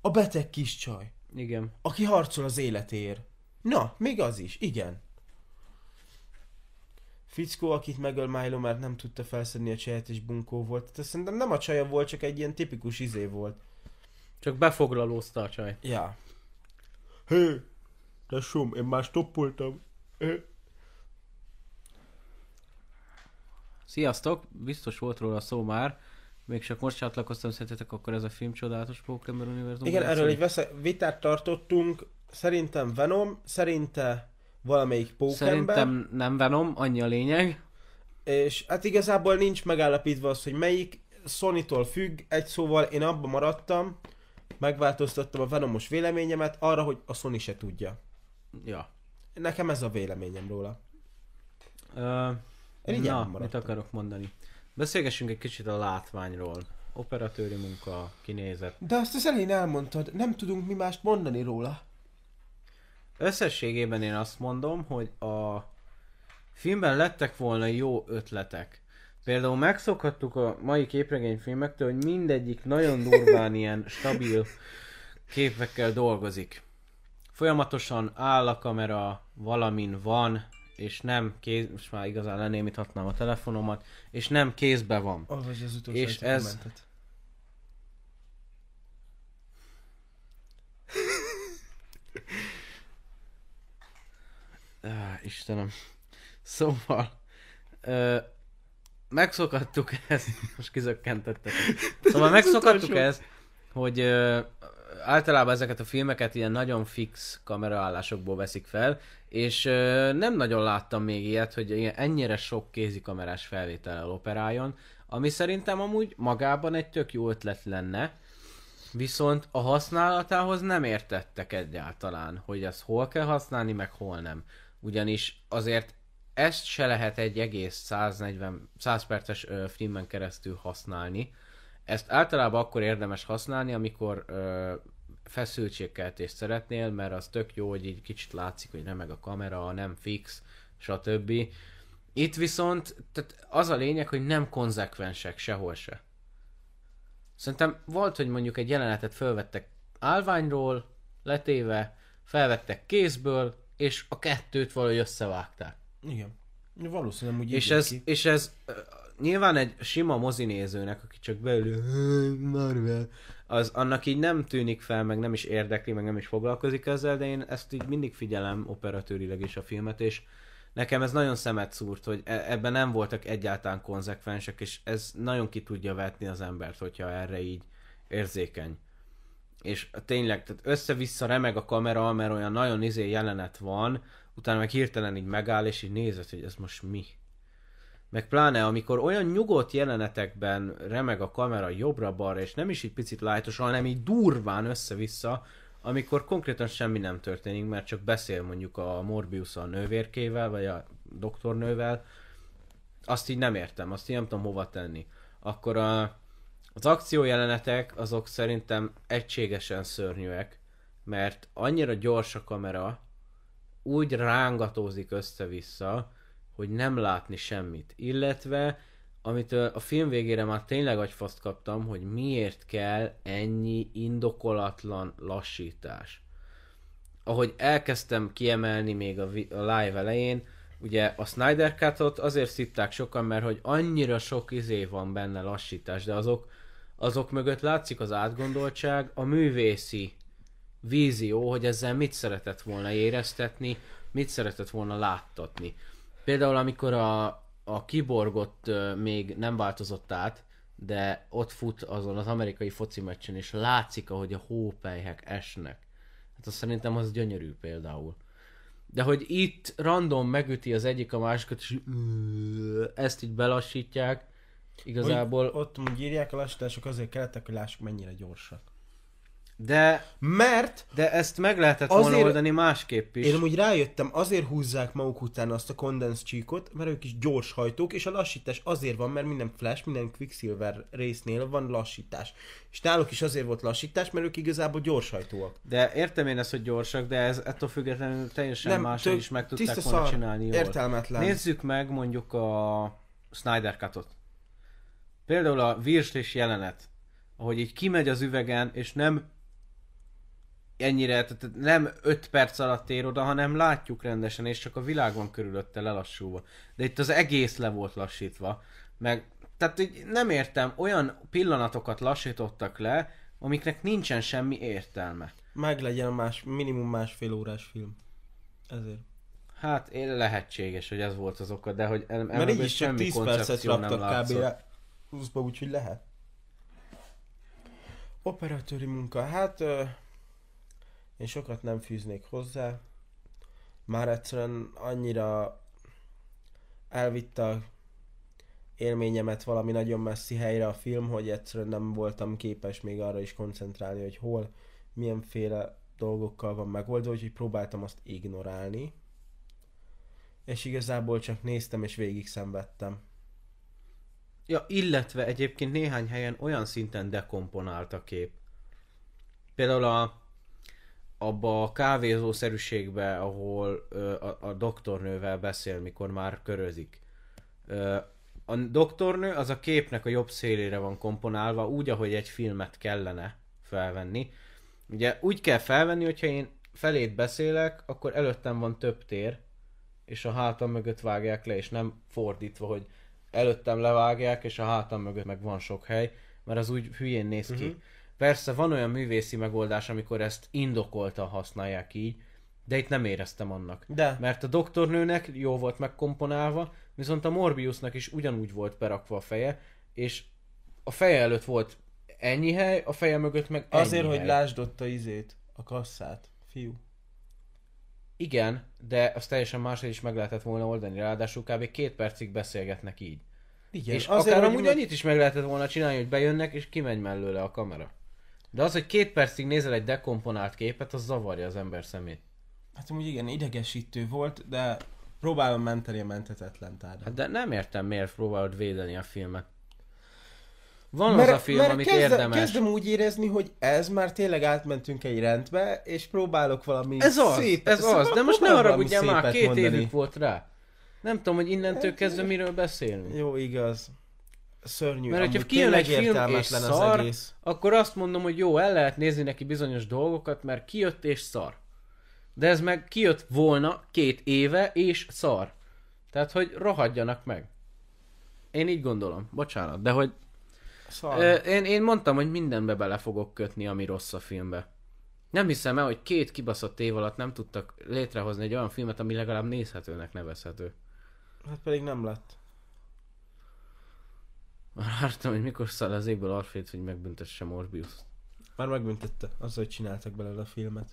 A beteg kis csaj.
Igen.
Aki harcol az életéért. Na, még az is, igen. Fickó, akit megöl Milo, mert nem tudta felszedni a csajet és bunkó volt. Tehát szerintem nem a csaja volt, csak egy ilyen tipikus izé volt.
Csak befoglalózta a csaj.
Ja. Hé, tesóm, én már stoppoltam. Hé.
Sziasztok! Biztos volt róla szó már. Még csak most csatlakoztam szerintetek, akkor ez a film csodálatos Pokémon univerzum.
Igen, erről egy vesze- vitát tartottunk. Szerintem Venom, szerinte valamelyik pókember.
Szerintem nem Venom, annyi a lényeg.
És hát igazából nincs megállapítva az, hogy melyik Sony-tól függ, egy szóval én abban maradtam, megváltoztattam a Venomos véleményemet arra, hogy a Sony se tudja.
Ja.
Nekem ez a véleményem róla.
Ö,
Én így
na, mit akarok mondani? Beszélgessünk egy kicsit a látványról. Operatőri munka, kinézet.
De azt az elején elmondtad, nem tudunk mi mást mondani róla.
Összességében én azt mondom, hogy a filmben lettek volna jó ötletek. Például megszokhattuk a mai képregényfilmektől, hogy mindegyik nagyon durván ilyen stabil képekkel dolgozik. Folyamatosan áll a kamera, valamin van, és nem kéz, most már igazán lenémíthatnám a telefonomat, és nem kézbe van.
Olvasd az utolsó
És ez-
kommentet.
Á, Istenem. Szóval, ö, megszokattuk ezt, most kizökkentettek. *laughs* Szóval megszokattuk ezt, hogy ö, általában ezeket a filmeket ilyen nagyon fix kameraállásokból veszik fel, és ö, nem nagyon láttam még ilyet, hogy ilyen ennyire sok kézikamerás felvétellel operáljon, Ami szerintem amúgy magában egy tök jó ötlet lenne, viszont a használatához nem értettek egyáltalán, hogy ezt hol kell használni, meg hol nem. Ugyanis azért ezt se lehet egy egész 140, 100 perces ö, filmen keresztül használni. Ezt általában akkor érdemes használni, amikor ö, feszültségkeltést szeretnél, mert az tök jó, hogy így kicsit látszik, hogy remeg a kamera, nem fix, stb. Itt viszont tehát az a lényeg, hogy nem konzekvensek sehol se. Szerintem volt, hogy mondjuk egy jelenetet felvettek állványról, letéve, felvettek kézből, és a kettőt valahogy összevágták.
Igen. Valószínűleg úgy
És ez,
ki.
és ez ö, nyilván egy sima mozinézőnek, aki csak beül, "Hű, Marvel, az annak így nem tűnik fel, meg nem is érdekli, meg nem is foglalkozik ezzel, de én ezt így mindig figyelem operatőrileg is a filmet, és nekem ez nagyon szemet szúrt, hogy e- ebben nem voltak egyáltalán konzekvensek, és ez nagyon ki tudja vetni az embert, hogyha erre így érzékeny. És tényleg, tehát össze-vissza remeg a kamera, mert olyan nagyon izé jelenet van, utána meg hirtelen így megáll, és így nézed, hogy ez most mi. Meg pláne, amikor olyan nyugodt jelenetekben remeg a kamera jobbra-balra, és nem is így picit lájtosan, hanem így durván össze-vissza, amikor konkrétan semmi nem történik, mert csak beszél mondjuk a Morbius a nővérkével, vagy a doktornővel, azt így nem értem, azt így nem tudom hova tenni. Akkor a, az akciójelenetek azok szerintem egységesen szörnyűek, mert annyira gyors a kamera, úgy rángatózik össze-vissza, hogy nem látni semmit. Illetve, amit a film végére már tényleg agyfaszt kaptam, hogy miért kell ennyi indokolatlan lassítás. Ahogy elkezdtem kiemelni még a, a live elején, ugye a Snyder Cut-ot azért szitták sokan, mert hogy annyira sok izé van benne lassítás, de azok, azok mögött látszik az átgondoltság, a művészi vízió, hogy ezzel mit szeretett volna éreztetni, mit szeretett volna láttatni. Például amikor a, a kiborgot még nem változott át, de ott fut azon az amerikai foci meccsen, és látszik, ahogy a hópelyhek esnek. Hát azt szerintem az gyönyörű például. De hogy itt random megüti az egyik a másikat, és ezt így belassítják, igazából,
Hogy ott úgy írják a lassítások azért kellettek, hogy lássuk mennyire gyorsak.
de,
Mert
de ezt meg lehetett volna
Azért-
oldani másképp is.
én amúgy rájöttem, azért húzzák maguk után azt a kondens csíkot, mert ők is gyors hajtók, és a lassítás azért van, mert minden Flash, minden Quicksilver résznél van lassítás. És náluk is azért volt lassítás, mert ők igazából gyorshajtóak.
De értem én ezt, hogy gyorsak, de ez ettől függetlenül teljesen máshogy
tök
is meg tudták volna
szar,
csinálni jól.
Értelmetlen.
Nézzük meg mondjuk a Snyder Cut-ot. Például a virslis jelenet, ahogy így kimegy az üvegen, és nem ennyire, tehát nem 5 perc alatt ér oda, hanem látjuk rendesen, és csak a világ van körülötte lelassulva. De itt az egész le volt lassítva. Meg, tehát így nem értem, olyan pillanatokat lassítottak le, amiknek nincsen semmi értelme.
Meg legyen a más, minimum másfél órás film. Ezért.
Hát én lehetséges, hogy ez volt az oka, de hogy em-
Mert
emögött
így is csak 10 percet raktak kb. 20-ba, úgyhogy lehet. Operatőri munka, hát ö, én sokat nem fűznék hozzá. Már egyszerűen annyira elvitte a élményemet valami nagyon messzi helyre a film, hogy egyszerűen nem voltam képes még arra is koncentrálni, hogy hol, milyenféle dolgokkal van megoldva, úgyhogy próbáltam azt ignorálni. És igazából csak néztem és végig szenvedtem.
Ja, illetve egyébként néhány helyen olyan szinten dekomponált a kép. Például a, abba a kávézószerűségbe, ahol ö, a, a doktornővel beszél, mikor már körözik. Ö, a doktornő az a képnek a jobb szélére van komponálva, úgy, ahogy egy filmet kellene felvenni. Ugye úgy kell felvenni, hogyha én felét beszélek, akkor előttem van több tér, és a hátam mögött vágják le, és nem fordítva, hogy előttem levágják, és a hátam mögött meg van sok hely, mert az úgy hülyén néz ki.
Mhm.
Persze van olyan művészi megoldás, amikor ezt indokoltan használják így, de itt nem éreztem annak.
De,
Mert a doktornőnek jó volt megkomponálva, viszont a Morbiusnak is ugyanúgy volt berakva a feje, és a feje előtt volt ennyi hely, a feje mögött meg
azért, hogy
hely.
lásd ott a izét, a kasszát, fiú.
Igen, de azt teljesen máshogy is meg lehetett volna oldani, ráadásul kb. két percig beszélgetnek így. Igen, és azért, akár amúgy annyit is meg lehetett volna csinálni, hogy bejönnek, és kimegy mellőle a kamera. De az, hogy két percig nézel egy dekomponált képet, az zavarja az ember szemét.
Hát amúgy igen, idegesítő volt, de próbálom menteni a mentetetlen tárgyat.
Hát de nem értem, miért próbálod védeni a filmet. Van mert, az a film, mert amit kezdem, érdemes.
Kezdem úgy érezni, hogy ez már tényleg átmentünk egy rendbe, és próbálok valami
Ez az, szép, ez az, de most ne haragudjál már, két mondani. évük volt rá. Nem tudom, hogy innentől kezdve miről beszélünk.
Jó, igaz. Szörnyű.
Mert hogyha kijön egy film és szar, egész. akkor azt mondom, hogy jó, el lehet nézni neki bizonyos dolgokat, mert kijött és szar. De ez meg kijött volna két éve és szar. Tehát, hogy rohadjanak meg. Én így gondolom. Bocsánat, de hogy... Én, én mondtam, hogy mindenbe bele fogok kötni, ami rossz a filmbe. Nem hiszem el, hogy két kibaszott év alatt nem tudtak létrehozni egy olyan filmet, ami legalább nézhetőnek nevezhető.
Hát pedig nem lett.
Már vártam, hogy mikor száll az égből Alfred, hogy megbüntesse morbius
Már megbüntette, azzal, hogy csináltak belőle a filmet.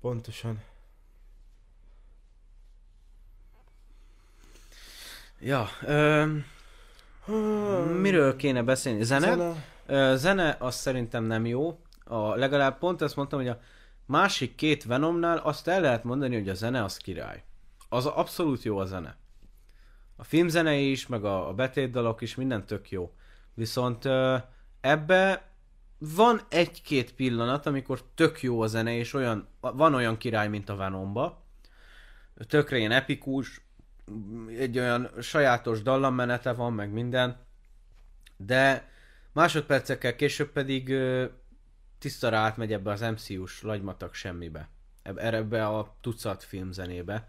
Pontosan.
Ja, miről kéne beszélni? Zene? Zene, zene az szerintem nem jó. A, legalább pont ezt mondtam, hogy a másik két Venomnál azt el lehet mondani, hogy a zene az király. Az abszolút jó a zene. A filmzene is, meg a, a betétdalok is, minden tök jó. Viszont ebbe van egy-két pillanat, amikor tök jó a zene, és olyan, van olyan király, mint a Venomba. Tökre ilyen epikus, egy olyan sajátos dallammenete van, meg minden. De másodpercekkel később pedig tisztára átmegy ebbe az MCU-s lagymatag semmibe. Ebbe a tucat filmzenébe.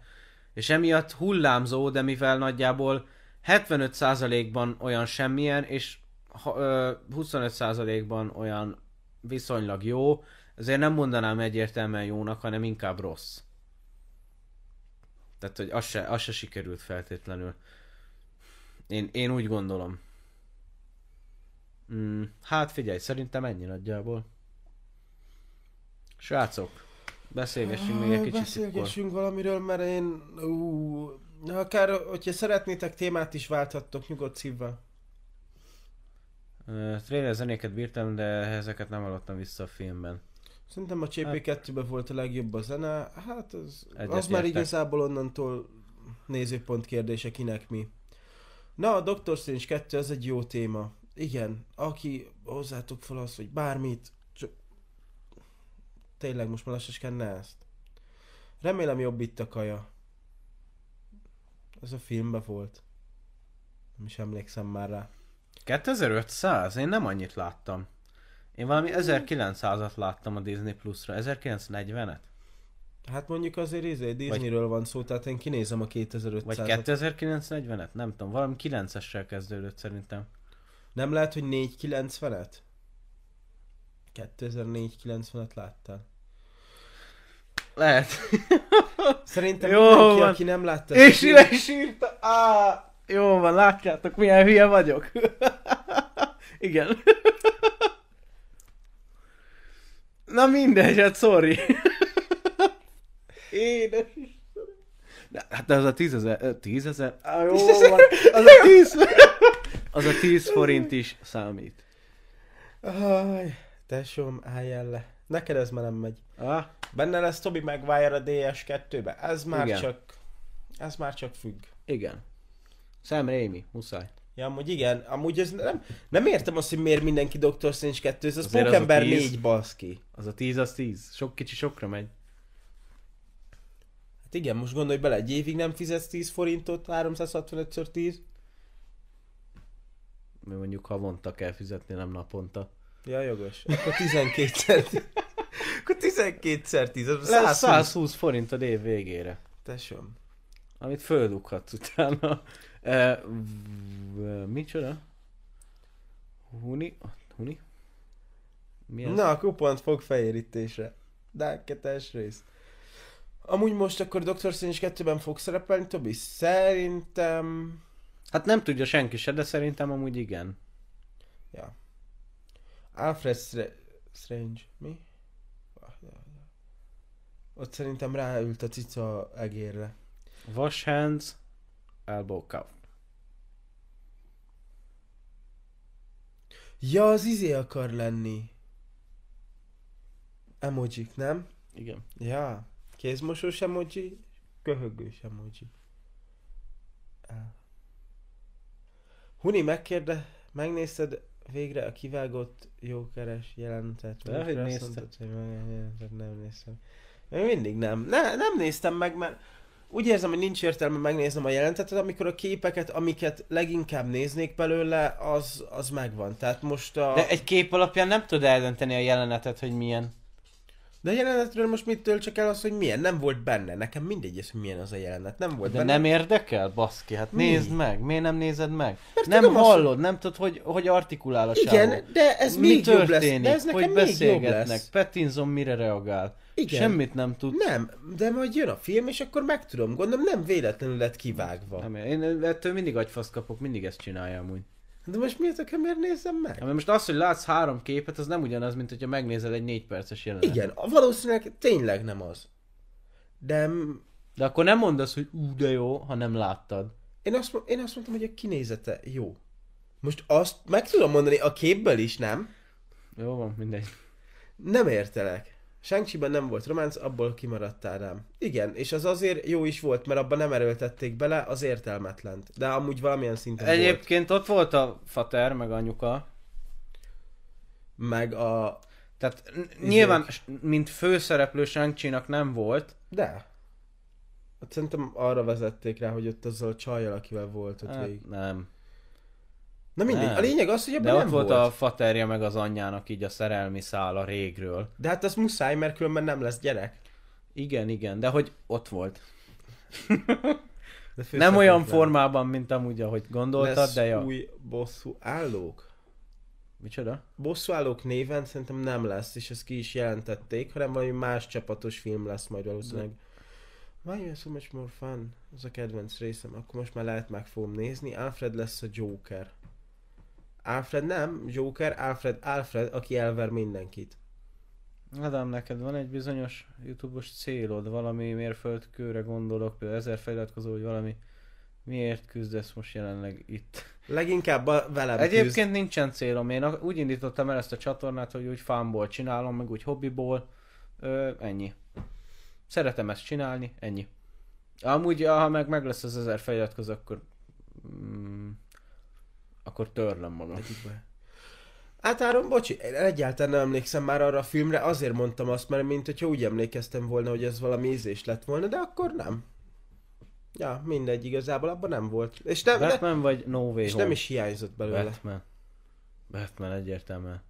És emiatt hullámzó, de mivel nagyjából 75%-ban olyan semmilyen, és 25%-ban olyan viszonylag jó, ezért nem mondanám egyértelműen jónak, hanem inkább rossz. Tehát, hogy az se, az se sikerült feltétlenül. Én, én úgy gondolom. Mm, hát figyelj, szerintem ennyi nagyjából. Srácok, beszélgessünk még egy kicsit.
Beszélgessünk akkor. valamiről, mert én... Ú, akár, hogyha szeretnétek témát is válthattok nyugodt szívvel.
Uh, trailer zenéket bírtam, de ezeket nem hallottam vissza a filmben.
Szerintem a CP2-ben volt a legjobb a zene, hát az, az már igazából onnantól nézőpont kérdése kinek mi. Na, a Doctor Strange 2 az egy jó téma. Igen, aki hozzátok fel az, hogy bármit, csak tényleg most már lassan ne ezt. Remélem jobb itt a kaja. Ez a filmben volt. Nem is emlékszem már rá.
2500? Én nem annyit láttam. Én valami 1900-at láttam a Disney Plus-ra. 1940-et?
Hát mondjuk azért izé, Disneyről van szó, tehát én kinézem a 2500-at.
Vagy 2940-et? Nem tudom, valami 9-essel kezdődött szerintem.
Nem lehet, hogy 490-et? 2490-et láttál?
Lehet. *laughs*
Szerintem Jó mindenki, van. aki nem látta...
És ide is írta! Á! Jó van, látjátok, milyen hülye vagyok. *laughs* Igen. Na mindegy, hát sorry. Édes De, hát az a tízezer, tízezer, ah, jó van, az a tíz, az a tíz forint is számít.
Aj, tesóm, állj le. Neked ez már nem megy. Ah. Benne lesz Tobi Maguire a DS2-be. Ez már Igen. csak, ez már csak függ.
Igen. Sam Raimi, muszáj.
Ja, amúgy igen, amúgy ez nem, nem értem azt, hogy miért mindenki Doctor Strange 2, ez az Pókember 4 baszki.
Az a 10 az 10, sok kicsi sokra megy.
Hát igen, most gondolj bele, egy évig nem fizetsz 10 forintot, 365x10.
Mi mondjuk havonta kell fizetni, nem naponta.
Ja, jogos. Akkor 12 cent. *laughs* Akkor 12 10,
az 120. 120 forint a év végére.
Tesóm.
Amit földughatsz utána. *laughs* Uh, micsoda? Huni? Huni?
Mi ez? Na, a kupont fog fehérítésre. Dáketes rész. Amúgy most akkor Dr. Strange 2-ben fog szerepelni, Tobi? Szerintem...
Hát nem tudja senki se, de szerintem amúgy igen.
Ja. Alfred Str- Strange. Mi? Ott szerintem ráült a cica egérre.
Wash hands, elbow cup.
Ja, az izé akar lenni. Emojik, nem?
Igen.
Ja. Kézmosós emoji, köhögős emoji. Á. Huni, megkérde, megnézted végre a kivágott jókeres jelentet?
De, hogy néztem.
mondtad, hogy nem néztem. Még mindig nem. Ne, nem néztem meg, mert úgy érzem, hogy nincs értelme megnéznem a jelentetet, amikor a képeket, amiket leginkább néznék belőle, az, az megvan. Tehát most a...
De egy kép alapján nem tudod eldönteni a jelenetet, hogy milyen.
De a jelenetről most mit töltsek el az, hogy milyen? Nem volt benne. Nekem mindegy ez, hogy milyen az a jelenet. Nem volt
De
benne.
nem érdekel? Baszki, hát
Mi?
nézd meg. Miért nem nézed meg?
Mert
nem
tudom
hallod, nem tudod, hogy, hogy artikulál a csávó.
Igen, de ez
Mi
még jobb lesz.
történik?
De ez nekem
hogy
még jobb
beszélgetnek?
lesz.
Pattinson mire reagál?
Igen.
Semmit nem tud.
Nem, de majd jön a film, és akkor megtudom. Gondolom nem véletlenül lett kivágva.
Nem, én ettől mindig agyfaszt kapok, mindig ezt csinálja amúgy.
De most miért a miért nézem meg?
Ja, mert most az, hogy látsz három képet, az nem ugyanaz, mint hogyha megnézel egy négy perces jelenetet.
Igen, valószínűleg tényleg nem az. De
De akkor nem mondasz, hogy ú, de jó, ha nem láttad.
én azt, én azt mondtam, hogy a kinézete jó. Most azt meg tudom mondani a képből is, nem?
Jó van, mindegy.
Nem értelek. Shang nem volt románc, abból kimaradtál rám. Igen, és az azért jó is volt, mert abban nem erőltették bele az értelmetlent. De amúgy valamilyen szinten volt.
Egyébként ott volt a fater, meg anyuka.
Meg a...
Tehát nyilván, mint főszereplő shang nem volt.
De. Hát szerintem arra vezették rá, hogy ott azzal a csajjal, akivel volt ott
Hát,
végig.
nem.
Na mindegy,
nem.
a lényeg az, hogy
De
ebben
ott
nem
volt,
volt.
a faterja meg az anyjának így a szerelmi szál a régről.
De hát az muszáj, mert különben nem lesz gyerek.
Igen, igen, de hogy ott volt. *laughs*
De
Nem olyan formában, mint amúgy, ahogy gondoltad,
lesz
de ja.
új bosszú állók.
Micsoda?
Bosszú állók néven szerintem nem lesz, és ezt ki is jelentették, hanem valami más csapatos film lesz majd valószínűleg. Why you so much more fun? Ez a kedvenc részem, akkor most már lehet meg fogom nézni. Alfred lesz a Joker. Alfred nem, Joker, Alfred, Alfred, aki elver mindenkit.
Adam, neked van egy bizonyos YouTube-os célod, valami mérföldkőre gondolok, például ezer feliratkozó, vagy valami. Miért küzdesz most jelenleg itt?
Leginkább a, velem küzd.
Egyébként nincsen célom, én úgy indítottam el ezt a csatornát, hogy úgy fánból csinálom, meg úgy hobbiból, ö, ennyi. Szeretem ezt csinálni, ennyi. Amúgy, ha meg meg lesz az ezer feliratkozó, akkor mm, akkor törlöm magam.
Hát Áron, bocsi, én egyáltalán nem emlékszem már arra a filmre, azért mondtam azt, mert mint hogyha úgy emlékeztem volna, hogy ez valami ízés lett volna, de akkor nem. Ja, mindegy, igazából abban nem volt. És nem,
Batman vagy No Way
és
Home?
nem is hiányzott belőle.
Batman. Batman egyértelműen.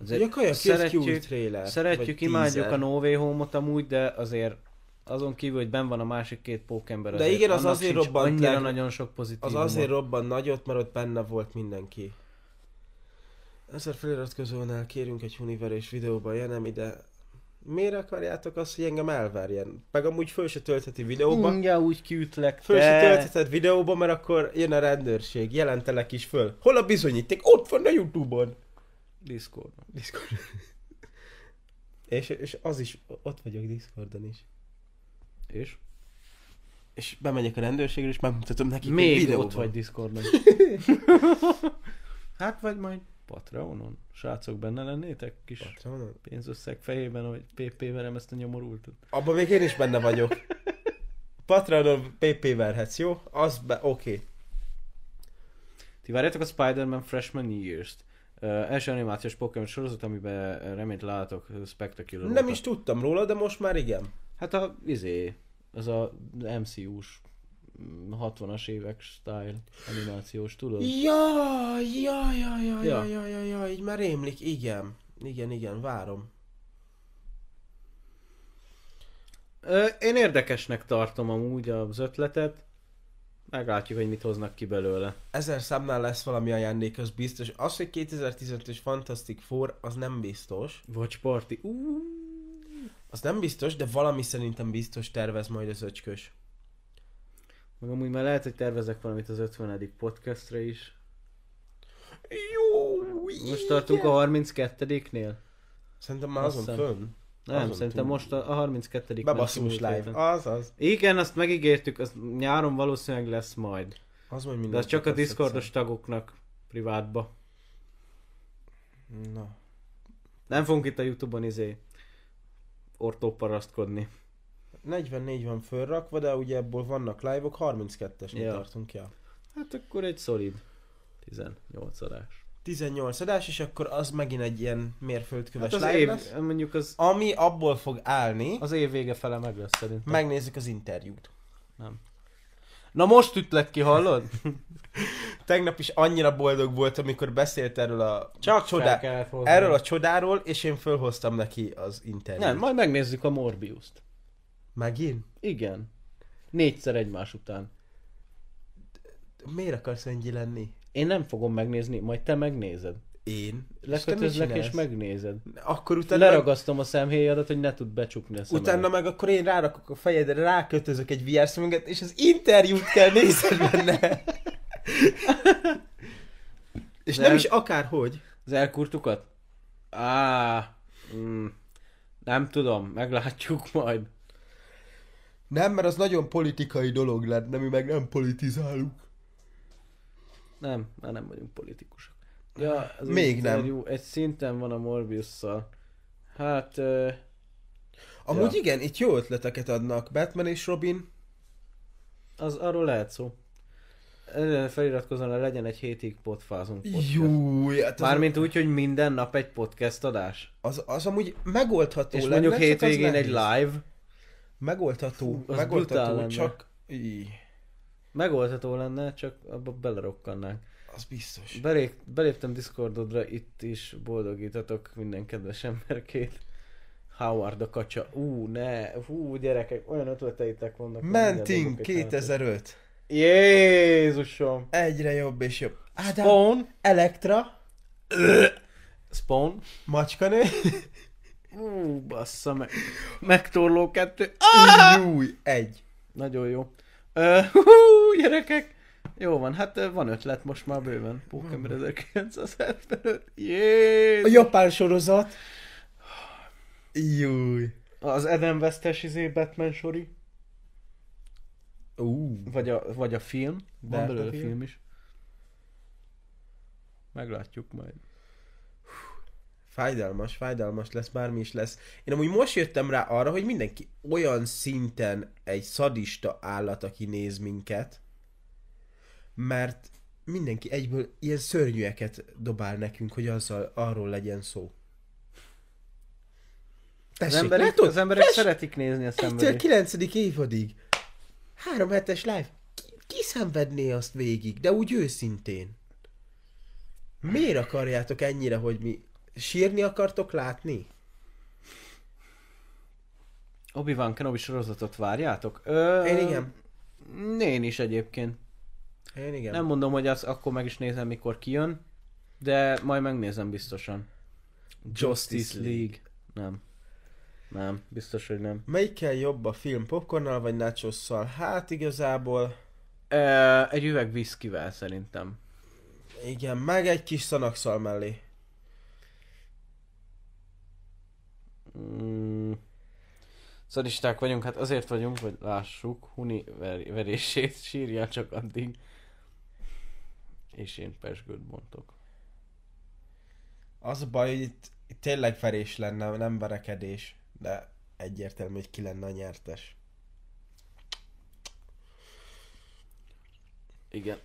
Azért
a kaja
szeretjük,
trailer.
szeretjük imádjuk a No Way Home-ot amúgy, de azért azon kívül, hogy ben van a másik két pókember,
De igen, az azért robbant
annyira
le.
nagyon sok pozitív.
Az azért robban nagyot, mert ott benne volt mindenki. Ezer feliratkozónál kérünk egy huniverés videóban, ja nem ide. Miért akarjátok azt, hogy engem elverjen? Meg amúgy föl se töltheti videóba.
Ja, úgy kiütlek,
Föl se
te.
töltheted videóba, mert akkor jön a rendőrség, jelentelek is föl. Hol a bizonyíték? Ott van a Youtube-on.
Discord.
Discord. *laughs* és, és az is, ott vagyok Discordon is.
És?
És bemegyek a rendőrségre, és megmutatom nekik
Még
videóban.
ott vagy Discordon. *laughs* hát vagy majd Patreonon. Srácok, benne lennétek? Kis
Patronon?
pénzösszeg fejében, hogy PP verem ezt a nyomorultat.
Abban még én is benne vagyok. Patronon PP verhetsz, jó? Az be, oké. Okay.
Ti várjátok a Spider-Man Freshman Years-t. Uh, első animációs Pokémon sorozat, amiben reményt látok Spectacular
Nem is tudtam róla, de most már igen.
Hát a, izé, az a MCU-s mm, 60-as évek style animációs, tudod?
Ja, ja, ja, ja, ja,
Ja.
ja, ja, így már rémlik, igen. Igen, igen, várom.
Ö, én érdekesnek tartom amúgy az ötletet. Meglátjuk, hogy mit hoznak ki belőle.
Ezer számnál lesz valami ajándék, az biztos. Az, hogy 2015-ös Fantastic Four, az nem biztos.
Watch Party. Uh,
Az nem biztos, de valami szerintem biztos tervez majd az öcskös.
meg amúgy már lehet, hogy tervezek valamit az 50. podcastre is.
Jó,
Most tartunk a 32-nél?
Szerintem már azon
hiszem.
fönn.
Nem,
Azon
szerintem
túl.
most a, a 32
Bebasszus live. Az, az.
Igen, azt megígértük, az nyáron valószínűleg lesz majd.
Az majd
De
minden.
az csak a Discordos tagoknak privátba.
Na.
Nem fogunk itt a Youtube-on izé ortóparasztkodni.
44 van fölrakva, de ugye ebből vannak live-ok, 32-esnél
Ja.
tartunk, ja.
Hát akkor egy szolid 18 adás.
18 adás, és akkor az megint egy ilyen mérföldköves
Hát az
live
év,
lesz.
mondjuk az,
Ami abból fog állni,
az év vége fele meg lesz szerintem.
megnézzük az interjút.
Na most ütlek ki, hallod? *laughs*
Tegnap is annyira boldog volt, amikor beszélt erről a
Csak
csodá... erről a csodáról, és én fölhoztam neki az interjút.
Nem, majd megnézzük a Morbius-t.
Megint?
Igen. Négyszer egymás után.
Miért akarsz ennyi lenni?
Én nem fogom megnézni, majd te megnézed.
Én?
Lekötözlek
És
megnézed.
Akkor utána meg,
Leragasztom a szemhéjadat, hogy ne tud becsukni a szemedet.
utána meg akkor én rárakok a fejedre, rákötözök egy VR szemüveget, és az interjút kell nézned benne. és
De-
nem is akárhogy.
Az elkurtukat? Á, mm, nem tudom, meglátjuk majd.
Nem, mert az nagyon politikai dolog lenne, mi meg nem politizálunk.
Nem, már nem vagyunk politikusok. Ja, az
Még nem.
interjú Egy szinten van a Morbiusszal. Hát, ö,
Amúgy
Ja.
igen, itt jó ötleteket adnak. Batman és Robin.
az arról lehet szó. Ezen feliratkozom, hogy legyen egy hétig potfázunk podcast.
Júj, hát az,
Mármint úgy, hogy minden nap egy podcast adás.
az, az amúgy megoldható
És
lenne,
mondjuk hétvégén egy live.
Megoldható,
Fú,
megoldható,
lenne.
csak... Í,
Megoldható lenne, csak abba belerokkannánk.
Az biztos.
Belép, beléptem Discordodra, itt is boldogítatok minden kedves emberkét. Howard a kacsa. Ú, ne, hú, gyerekek, olyan ötleteitek vannak. egy
2005.
Jézusom!
Egyre jobb és jobb. Ádám,
Spawn?
Elektra,
Spawn?
macskanő.
Ú, bassza meg. Megtorló kettő.
Júj, egy.
Nagyon jó. Ö, hú, gyerekek! Jó van, hát van ötlet most már bőven. Pokémon 1975.
A
Jézus!
japán sorozat. Júj.
Az Eden Westes izé Batman sori.
Ú.
Vagy a, vagy a film. Van
a
belőle
film.
film is. Meglátjuk majd.
Fájdalmas, fájdalmas lesz, bármi is lesz. Én amúgy most jöttem rá arra, hogy mindenki olyan szinten egy szadista állat, aki néz minket, mert mindenki egyből ilyen szörnyűeket dobál nekünk, hogy azzal, arról legyen szó.
Az
Tessék,
emberek,
látod?
az emberek
Tess-
szeretik nézni a szenvedést.
9. évadig. Három hetes live. Ki, ki szenvedné azt végig, de úgy őszintén. Miért akarjátok ennyire, hogy mi sírni akartok látni?
Obi-Wan Kenobi sorozatot várjátok? Ö,
Én igen.
Én is egyébként.
Én igen.
Nem mondom, hogy azt akkor meg is nézem, mikor kijön, de majd megnézem biztosan.
Justice League.
Nem. Nem, biztos, hogy nem.
Melyikkel jobb a film, popcornnal vagy nachosszal? Hát igazából,
Ö, egy üveg viszkivel szerintem.
igen, meg egy kis szanakszal mellé.
Mm. Szadisták vagyunk, hát azért vagyunk, hogy lássuk Huni ver- verését, sírjál csak addig. És én pesgőt bontok.
Az a baj, hogy itt, itt tényleg verés lenne, nem verekedés, de egyértelmű, hogy ki lenne a nyertes.
Igen.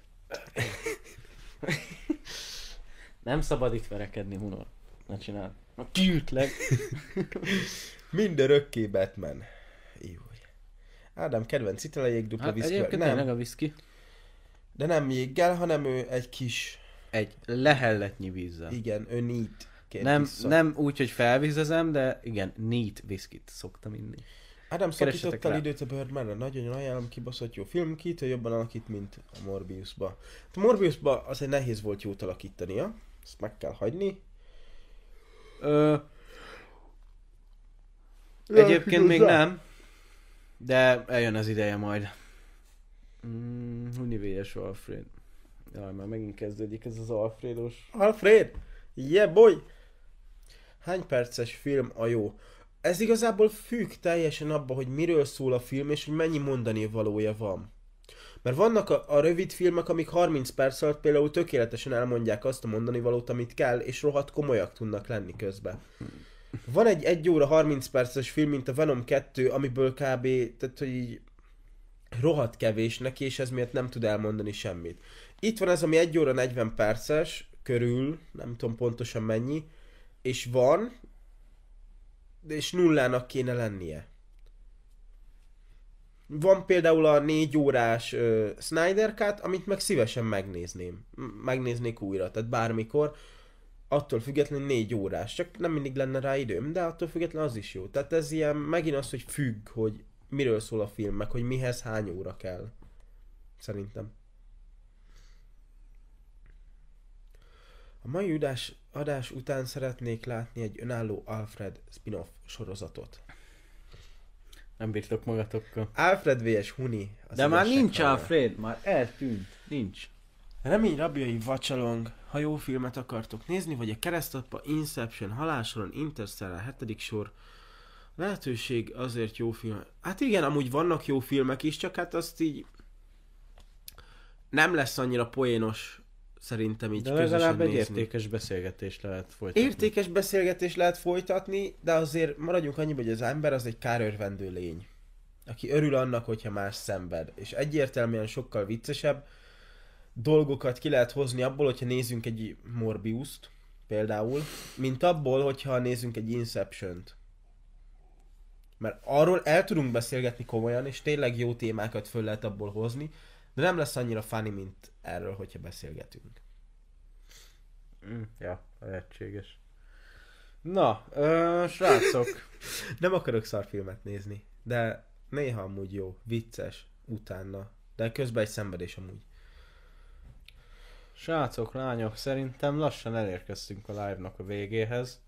Nem szabad itt verekedni, Hunor. Ne csináld. Na kiütlek.
Mindörökké Batman. Jó. Ádám kedvenc itala jégdupla
Hát
viszki.
egyébként
Nem,
a whisky.
De nem jéggel, hanem ő egy kis,
Egy lehelletnyi vízzel.
igen, ő neat.
Nem, nem úgy, hogy felvizezem, de igen, neat whiskit szoktam inni.
Ádám
keressetek
szakítottál időt a Birdman-re, nagyon ajánlom, kibaszott jó film, kitől jobban alakít, mint a Morbiusba. A Morbiusba azért nehéz volt jót alakítania, ezt meg kell hagyni.
Ö, egyébként még nem, de eljön az ideje majd. Mm, Univélyes Alfred. Jaj, már megint kezdődik ez az Alfredos.
Alfred! Yeah boy! Hány perces film a jó? Ez igazából függ teljesen abba, hogy miről szól a film, és hogy mennyi mondani valója van. Mert vannak a, a rövid filmek, amik 30 perc alatt például tökéletesen elmondják azt a mondani valót, amit kell, és rohadt komolyak tudnak lenni közben. Van egy 1 óra 30 perces film, mint a Venom 2, amiből kb. tehát hogy így rohadt kevés neki, és ez miatt nem tud elmondani semmit. Itt van ez, ami 1 óra 40 perces körül, nem tudom pontosan mennyi, és van, és nullának kéne lennie. Van például a négy órás uh, Snyder Cut, amit meg szívesen megnézném. Megnéznék újra, tehát bármikor. Attól függetlenül négy órás, csak nem mindig lenne rá időm, de attól függetlenül az is jó. Tehát ez ilyen megint az, hogy függ, hogy miről szól a film, meg hogy mihez hány óra kell. Szerintem. A mai adás, adás után szeretnék látni egy önálló Alfred spin-off sorozatot.
Nem bírtok magatokkal.
Alfred vs. Huni.
De már nincs
hangja.
Alfred, már eltűnt. Nincs.
Remény rabjai vacsalong. Ha jó filmet akartok nézni, vagy a keresztapa, Inception, Halálsoron, Interstellar, hetedik sor, lehetőség azért jó film. Hát igen, amúgy vannak jó filmek is, csak hát azt így nem lesz annyira poénos szerintem így
De legalább egy
nézni.
értékes beszélgetést lehet folytatni.
Értékes beszélgetést lehet folytatni, de azért maradjunk annyiba, hogy az ember az egy kárörvendő lény. Aki örül annak, hogyha más szenved. És egyértelműen sokkal viccesebb dolgokat ki lehet hozni abból, hogyha nézzünk egy Morbius-t, például, mint abból, hogyha nézzünk egy Inception-t. Mert arról el tudunk beszélgetni komolyan, és tényleg jó témákat föl lehet abból hozni, de nem lesz annyira funny, mint erről, hogyha beszélgetünk.
Mm, ja, lehetséges. Na, ö, srácok, *laughs*
Nem akarok szarfilmet nézni, de néha amúgy jó, vicces, utána. De közben egy szenvedés amúgy.
srácok, lányok, szerintem lassan elérkeztünk a live-nak a végéhez.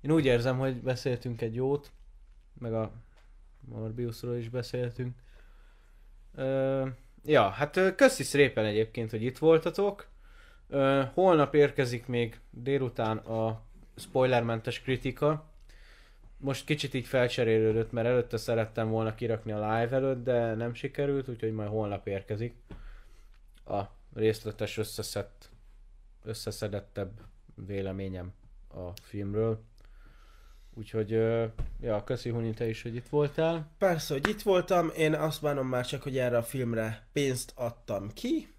Én úgy érzem, hogy beszéltünk egy jót, meg a Morbiusról is beszéltünk. Ö, ja, hát köszi szépen egyébként, hogy itt voltatok. Ö, holnap érkezik még délután a spoilermentes kritika. Most kicsit így felcserélődött, mert előtte szerettem volna kirakni a live előtt, de nem sikerült, úgyhogy majd holnap érkezik a részletes összeszett, összeszedettebb véleményem a filmről. Úgyhogy, ja, köszi Huni, te is, hogy itt voltál.
Persze, hogy itt voltam, én azt bánom már csak, hogy erre a filmre pénzt adtam ki.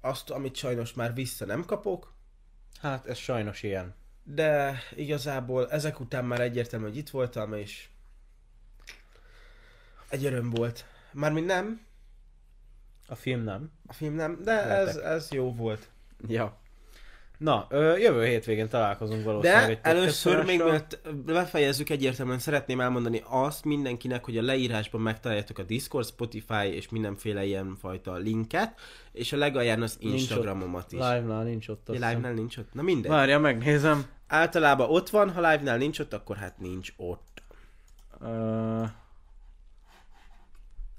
Azt, amit sajnos már vissza nem kapok.
Hát ez sajnos ilyen.
De igazából ezek után már egyértelmű, hogy itt voltam, és egy öröm volt. Mármint nem,
A film nem.
a film nem, de ez, ez jó volt.
Ja. Na, jövő hétvégén találkozunk valószínűleg
De
egy
először még mielőtt befejezzük egyértelműen szeretném elmondani azt mindenkinek, hogy a leírásban megtaláljátok a Discord, Spotify és mindenféle ilyen fajta linket, és a legalján az
Nincs
Instagramomat is.
Live-nál nincs ott.
Ja, live-nál nincs ott? Na mindegy.
Várja, megnézem.
Általában ott van, ha live-nál nincs ott, akkor hát nincs ott.
Ö,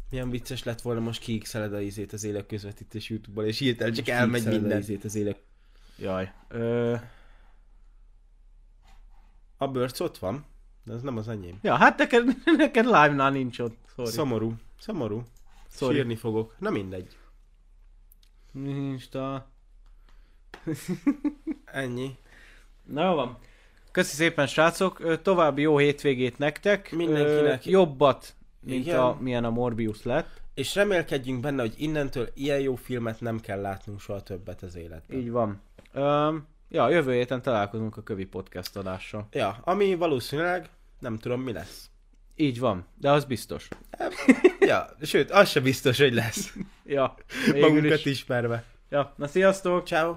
Milyen vicces lett volna most kiixeled a izét az élek közvetítés YouTube-ból, és hirtelen csak elmegy minden.
izét
az élek.
Jaj. Ö,
A bőrc ott van, de ez nem az enyém.
ja, hát neked, *laughs* neked live-nál nincs ott. Sorry.
Szomorú, szomorú.
Sorry.
Sírni fogok. Na mindegy.
Insta. *laughs*
Ennyi.
Na jó van. Köszi szépen, srácok. További jó hétvégét nektek.
Mindenkinek.
Ö, Jobbat, mint
Igen.
a, milyen a Morbius lett.
És remélkedjünk benne, hogy innentől ilyen jó filmet nem kell látnunk soha többet az életben.
Így van. Ja, jövő héten találkozunk a Kövi Podcast adással.
Ja, ami valószínűleg nem tudom mi lesz.
Így van, de az biztos.
Ja, sőt, az se biztos, hogy lesz.
Ja, *laughs*
Magunkat
is.
ismerve.
Ja, na sziasztok!
Ciao.